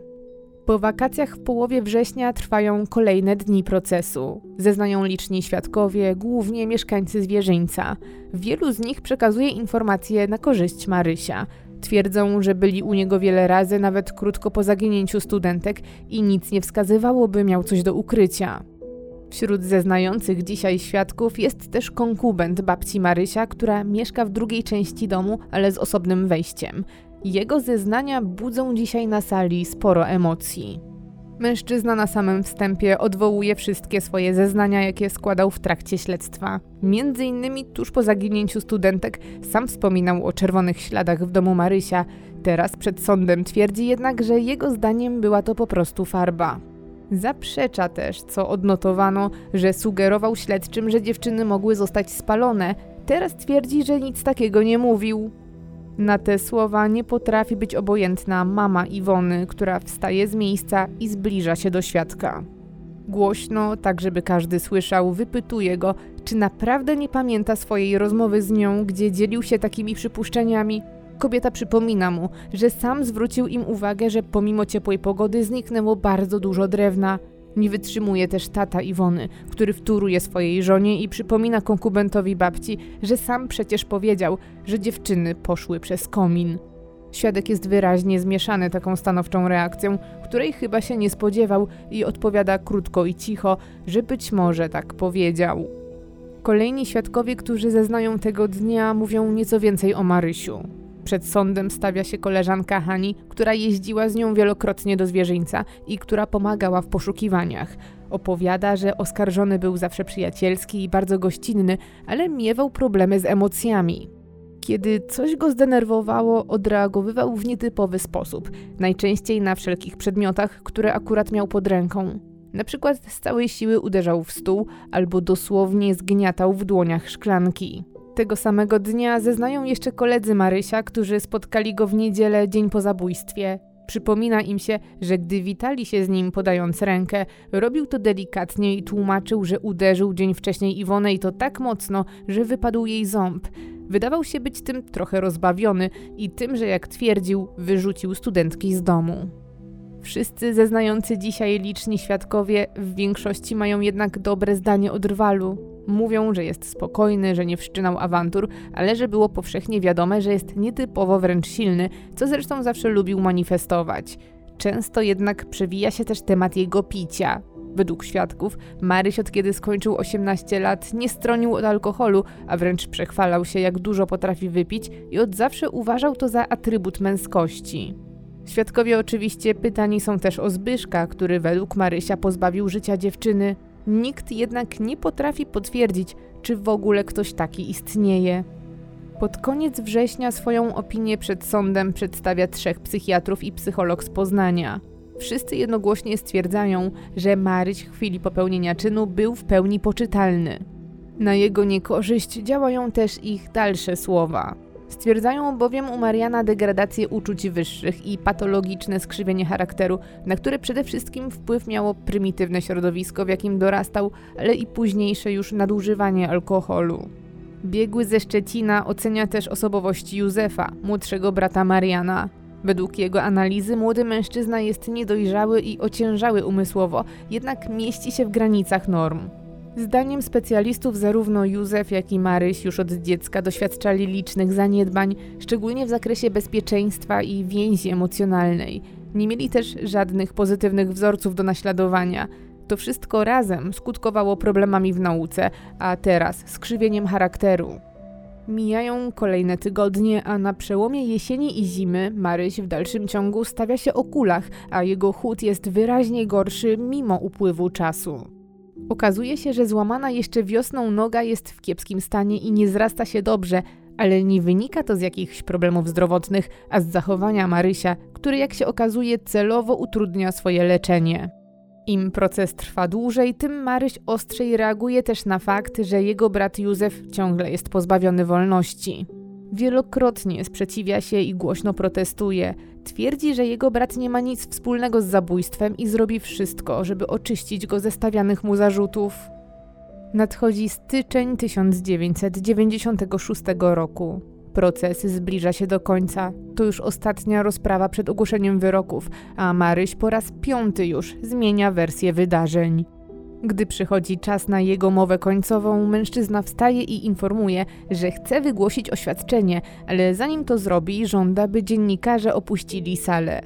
Po wakacjach w połowie września trwają kolejne dni procesu. Zeznają liczni świadkowie, głównie mieszkańcy zwierzyńca. Wielu z nich przekazuje informacje na korzyść Marysia. Twierdzą, że byli u niego wiele razy, nawet krótko po zaginięciu studentek i nic nie wskazywało, by miał coś do ukrycia. Wśród zeznających dzisiaj świadków jest też konkubent babci Marysia, która mieszka w drugiej części domu, ale z osobnym wejściem. Jego zeznania budzą dzisiaj na sali sporo emocji. Mężczyzna na samym wstępie odwołuje wszystkie swoje zeznania, jakie składał w trakcie śledztwa. Między innymi tuż po zaginięciu studentek sam wspominał o czerwonych śladach w domu Marysia. Teraz przed sądem twierdzi jednak, że jego zdaniem była to po prostu farba. Zaprzecza też, co odnotowano, że sugerował śledczym, że dziewczyny mogły zostać spalone. Teraz twierdzi, że nic takiego nie mówił. Na te słowa nie potrafi być obojętna mama Iwony, która wstaje z miejsca i zbliża się do świadka. Głośno, tak żeby każdy słyszał, wypytuje go, czy naprawdę nie pamięta swojej rozmowy z nią, gdzie dzielił się takimi przypuszczeniami. Kobieta przypomina mu, że sam zwrócił im uwagę, że pomimo ciepłej pogody zniknęło bardzo dużo drewna. Nie wytrzymuje też tata Iwony, który wtóruje swojej żonie i przypomina konkubentowi babci, że sam przecież powiedział, że dziewczyny poszły przez komin. Świadek jest wyraźnie zmieszany taką stanowczą reakcją, której chyba się nie spodziewał i odpowiada krótko i cicho, że być może tak powiedział. Kolejni świadkowie, którzy zeznają tego dnia, mówią nieco więcej o Marysiu. Przed sądem stawia się koleżanka Hani, która jeździła z nią wielokrotnie do zwierzyńca i która pomagała w poszukiwaniach. Opowiada, że oskarżony był zawsze przyjacielski i bardzo gościnny, ale miewał problemy z emocjami. Kiedy coś go zdenerwowało, odreagowywał w nietypowy sposób, najczęściej na wszelkich przedmiotach, które akurat miał pod ręką. Na przykład z całej siły uderzał w stół albo dosłownie zgniatał w dłoniach szklanki. Tego samego dnia zeznają jeszcze koledzy Marysia, którzy spotkali go w niedzielę dzień po zabójstwie. Przypomina im się, że gdy witali się z nim podając rękę, robił to delikatnie i tłumaczył, że uderzył dzień wcześniej Iwonę i to tak mocno, że wypadł jej ząb. Wydawał się być tym trochę rozbawiony i tym, że jak twierdził, wyrzucił studentki z domu. Wszyscy zeznający dzisiaj liczni świadkowie w większości mają jednak dobre zdanie o Drwalu. Mówią, że jest spokojny, że nie wszczynał awantur, ale że było powszechnie wiadome, że jest nietypowo wręcz silny, co zresztą zawsze lubił manifestować. Często jednak przewija się też temat jego picia. Według świadków, Maryś od kiedy skończył 18 lat nie stronił od alkoholu, a wręcz przechwalał się, jak dużo potrafi wypić i od zawsze uważał to za atrybut męskości. Świadkowie oczywiście pytani są też o Zbyszka, który według Marysia pozbawił życia dziewczyny, Nikt jednak nie potrafi potwierdzić, czy w ogóle ktoś taki istnieje. Pod koniec września swoją opinię przed sądem przedstawia trzech psychiatrów i psycholog z Poznania. Wszyscy jednogłośnie stwierdzają, że Maryś w chwili popełnienia czynu był w pełni poczytalny. Na jego niekorzyść działają też ich dalsze słowa. Stwierdzają bowiem u Mariana degradację uczuć wyższych i patologiczne skrzywienie charakteru, na które przede wszystkim wpływ miało prymitywne środowisko, w jakim dorastał, ale i późniejsze już nadużywanie alkoholu. Biegły ze Szczecina ocenia też osobowość Józefa, młodszego brata Mariana. Według jego analizy młody mężczyzna jest niedojrzały i ociężały umysłowo, jednak mieści się w granicach norm. Zdaniem specjalistów zarówno Józef, jak i Maryś już od dziecka doświadczali licznych zaniedbań, szczególnie w zakresie bezpieczeństwa i więzi emocjonalnej. Nie mieli też żadnych pozytywnych wzorców do naśladowania. To wszystko razem skutkowało problemami w nauce, a teraz skrzywieniem charakteru. Mijają kolejne tygodnie, a na przełomie jesieni i zimy Maryś w dalszym ciągu stawia się o kulach, a jego chód jest wyraźnie gorszy mimo upływu czasu. Okazuje się, że złamana jeszcze wiosną noga jest w kiepskim stanie i nie zrasta się dobrze, ale nie wynika to z jakichś problemów zdrowotnych, a z zachowania Marysia, który jak się okazuje celowo utrudnia swoje leczenie. Im proces trwa dłużej, tym Maryś ostrzej reaguje też na fakt, że jego brat Józef ciągle jest pozbawiony wolności. Wielokrotnie sprzeciwia się i głośno protestuje. Twierdzi, że jego brat nie ma nic wspólnego z zabójstwem i zrobi wszystko, żeby oczyścić go ze stawianych mu zarzutów. Nadchodzi styczeń 1996 roku. Proces zbliża się do końca. To już ostatnia rozprawa przed ogłoszeniem wyroków, a Maryś po raz piąty już zmienia wersję wydarzeń. Gdy przychodzi czas na jego mowę końcową, mężczyzna wstaje i informuje, że chce wygłosić oświadczenie, ale zanim to zrobi, żąda, by dziennikarze opuścili salę.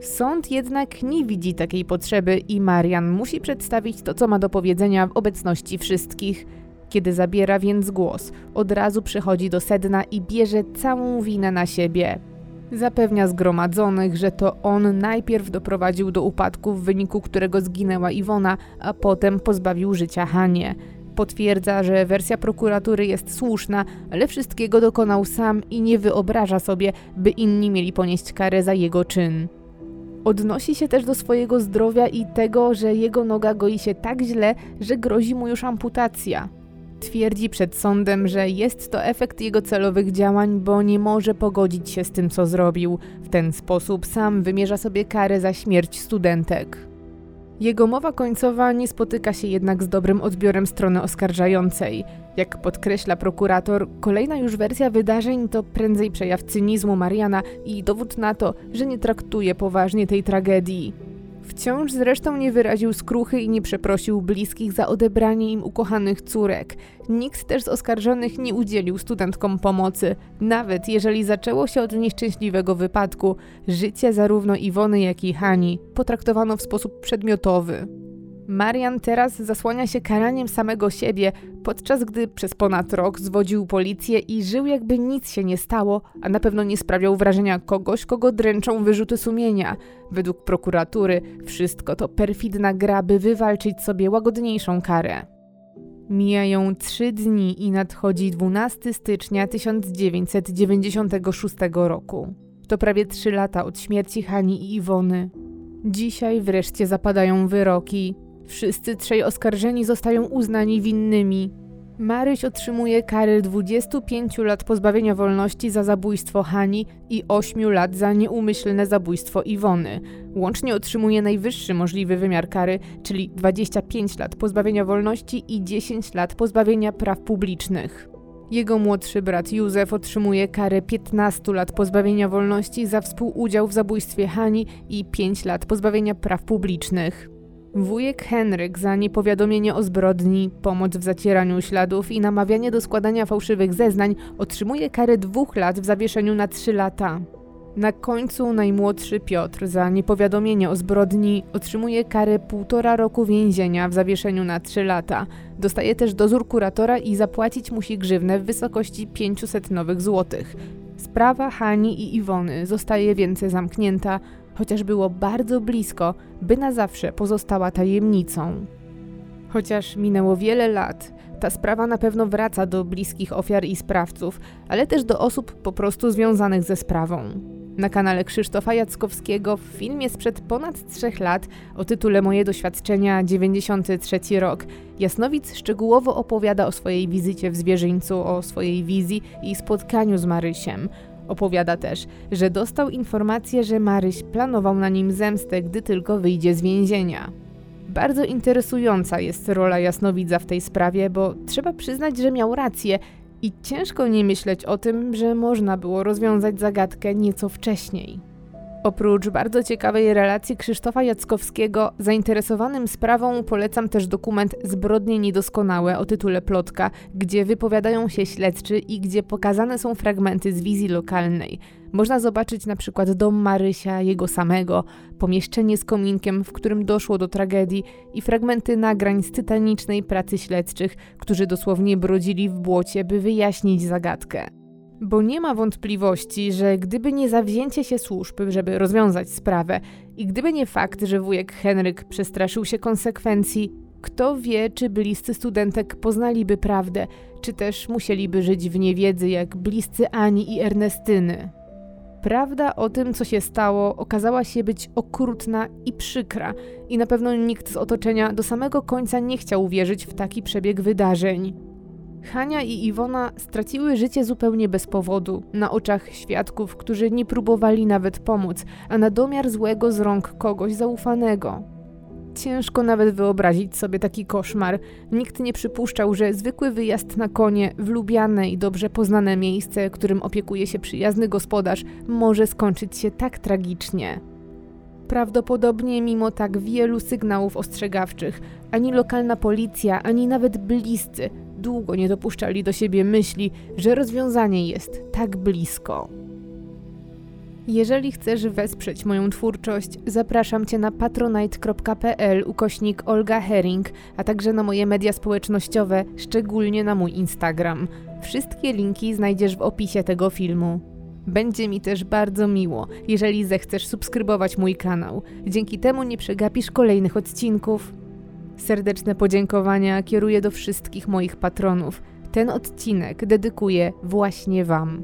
Sąd jednak nie widzi takiej potrzeby i Marian musi przedstawić to, co ma do powiedzenia w obecności wszystkich. Kiedy zabiera więc głos, od razu przychodzi do sedna i bierze całą winę na siebie. Zapewnia zgromadzonych, że to on najpierw doprowadził do upadku, w wyniku którego zginęła Iwona, a potem pozbawił życia Hanie. Potwierdza, że wersja prokuratury jest słuszna, ale wszystkiego dokonał sam i nie wyobraża sobie, by inni mieli ponieść karę za jego czyn. Odnosi się też do swojego zdrowia i tego, że jego noga goi się tak źle, że grozi mu już amputacja. Twierdzi przed sądem, że jest to efekt jego celowych działań, bo nie może pogodzić się z tym, co zrobił. W ten sposób sam wymierza sobie karę za śmierć studentek. Jego mowa końcowa nie spotyka się jednak z dobrym odbiorem strony oskarżającej. Jak podkreśla prokurator, kolejna już wersja wydarzeń to prędzej przejaw cynizmu Mariana i dowód na to, że nie traktuje poważnie tej tragedii. Wciąż zresztą nie wyraził skruchy i nie przeprosił bliskich za odebranie im ukochanych córek. Nikt też z oskarżonych nie udzielił studentkom pomocy, nawet jeżeli zaczęło się od nieszczęśliwego wypadku. Życie zarówno Iwony, jak i Hani potraktowano w sposób przedmiotowy. Marian teraz zasłania się karaniem samego siebie, podczas gdy przez ponad rok zwodził policję i żył jakby nic się nie stało, a na pewno nie sprawiał wrażenia kogoś, kogo dręczą wyrzuty sumienia. Według prokuratury wszystko to perfidna gra, by wywalczyć sobie łagodniejszą karę. Mijają trzy dni i nadchodzi 12 stycznia 1996 roku. To prawie trzy lata od śmierci Hani i Iwony. Dzisiaj wreszcie zapadają wyroki. Wszyscy trzej oskarżeni zostają uznani winnymi. Maryś otrzymuje karę 25 lat pozbawienia wolności za zabójstwo Hani i 8 lat za nieumyślne zabójstwo Iwony. Łącznie otrzymuje najwyższy możliwy wymiar kary, czyli 25 lat pozbawienia wolności i 10 lat pozbawienia praw publicznych. Jego młodszy brat Józef otrzymuje karę 15 lat pozbawienia wolności za współudział w zabójstwie Hani i 5 lat pozbawienia praw publicznych. Wujek Henryk za niepowiadomienie o zbrodni, pomoc w zacieraniu śladów i namawianie do składania fałszywych zeznań otrzymuje karę dwóch lat w zawieszeniu na trzy lata. Na końcu najmłodszy Piotr za niepowiadomienie o zbrodni otrzymuje karę półtora roku więzienia w zawieszeniu na trzy lata. Dostaje też dozór kuratora i zapłacić musi grzywnę w wysokości 500 nowych złotych. Sprawa Hani i Iwony zostaje więcej zamknięta, chociaż było bardzo blisko, by na zawsze pozostała tajemnicą. Chociaż minęło wiele lat, Ta sprawa na pewno wraca do bliskich ofiar i sprawców, ale też do osób po prostu związanych ze sprawą. Na kanale Krzysztofa Jackowskiego w filmie sprzed ponad trzech lat o tytule Moje doświadczenia 93 rok Jasnowic szczegółowo opowiada o swojej wizycie w zwierzyńcu, o swojej wizji i spotkaniu z Marysiem. Opowiada też, że dostał informację, że Maryś planował na nim zemstę, gdy tylko wyjdzie z więzienia. Bardzo interesująca jest rola Jasnowidza w tej sprawie, bo trzeba przyznać, że miał rację i ciężko nie myśleć o tym, że można było rozwiązać zagadkę nieco wcześniej. Oprócz bardzo ciekawej relacji Krzysztofa Jackowskiego, zainteresowanym sprawą polecam też dokument Zbrodnie Niedoskonałe o tytule Plotka, gdzie wypowiadają się śledczy i gdzie pokazane są fragmenty z wizji lokalnej. Można zobaczyć na przykład dom Marysia, jego samego, pomieszczenie z kominkiem, w którym doszło do tragedii i fragmenty nagrań z tytanicznej pracy śledczych, którzy dosłownie brodzili w błocie, by wyjaśnić zagadkę. Bo nie ma wątpliwości, że gdyby nie zawzięcie się służb, żeby rozwiązać sprawę, i gdyby nie fakt, że wujek Henryk przestraszył się konsekwencji, kto wie, czy bliscy studentek poznaliby prawdę, czy też musieliby żyć w niewiedzy jak bliscy Ani i Ernestyny. Prawda o tym, co się stało, okazała się być okrutna i przykra, i na pewno nikt z otoczenia do samego końca nie chciał wierzyć w taki przebieg wydarzeń. Hania i Iwona straciły życie zupełnie bez powodu, na oczach świadków, którzy nie próbowali nawet pomóc, a na domiar złego z rąk kogoś zaufanego. Ciężko nawet wyobrazić sobie taki koszmar. Nikt nie przypuszczał, że zwykły wyjazd na konie w lubiane i dobrze poznane miejsce, którym opiekuje się przyjazny gospodarz, może skończyć się tak tragicznie. Prawdopodobnie mimo tak wielu sygnałów ostrzegawczych, ani lokalna policja, ani nawet bliscy długo nie dopuszczali do siebie myśli, że rozwiązanie jest tak blisko. Jeżeli chcesz wesprzeć moją twórczość, zapraszam Cię na patronite.pl ukośnik Olga Herring, a także na moje media społecznościowe, szczególnie na mój Instagram. Wszystkie linki znajdziesz w opisie tego filmu. Będzie mi też bardzo miło, jeżeli zechcesz subskrybować mój kanał. Dzięki temu nie przegapisz kolejnych odcinków. Serdeczne podziękowania kieruję do wszystkich moich patronów. Ten odcinek dedykuję właśnie Wam.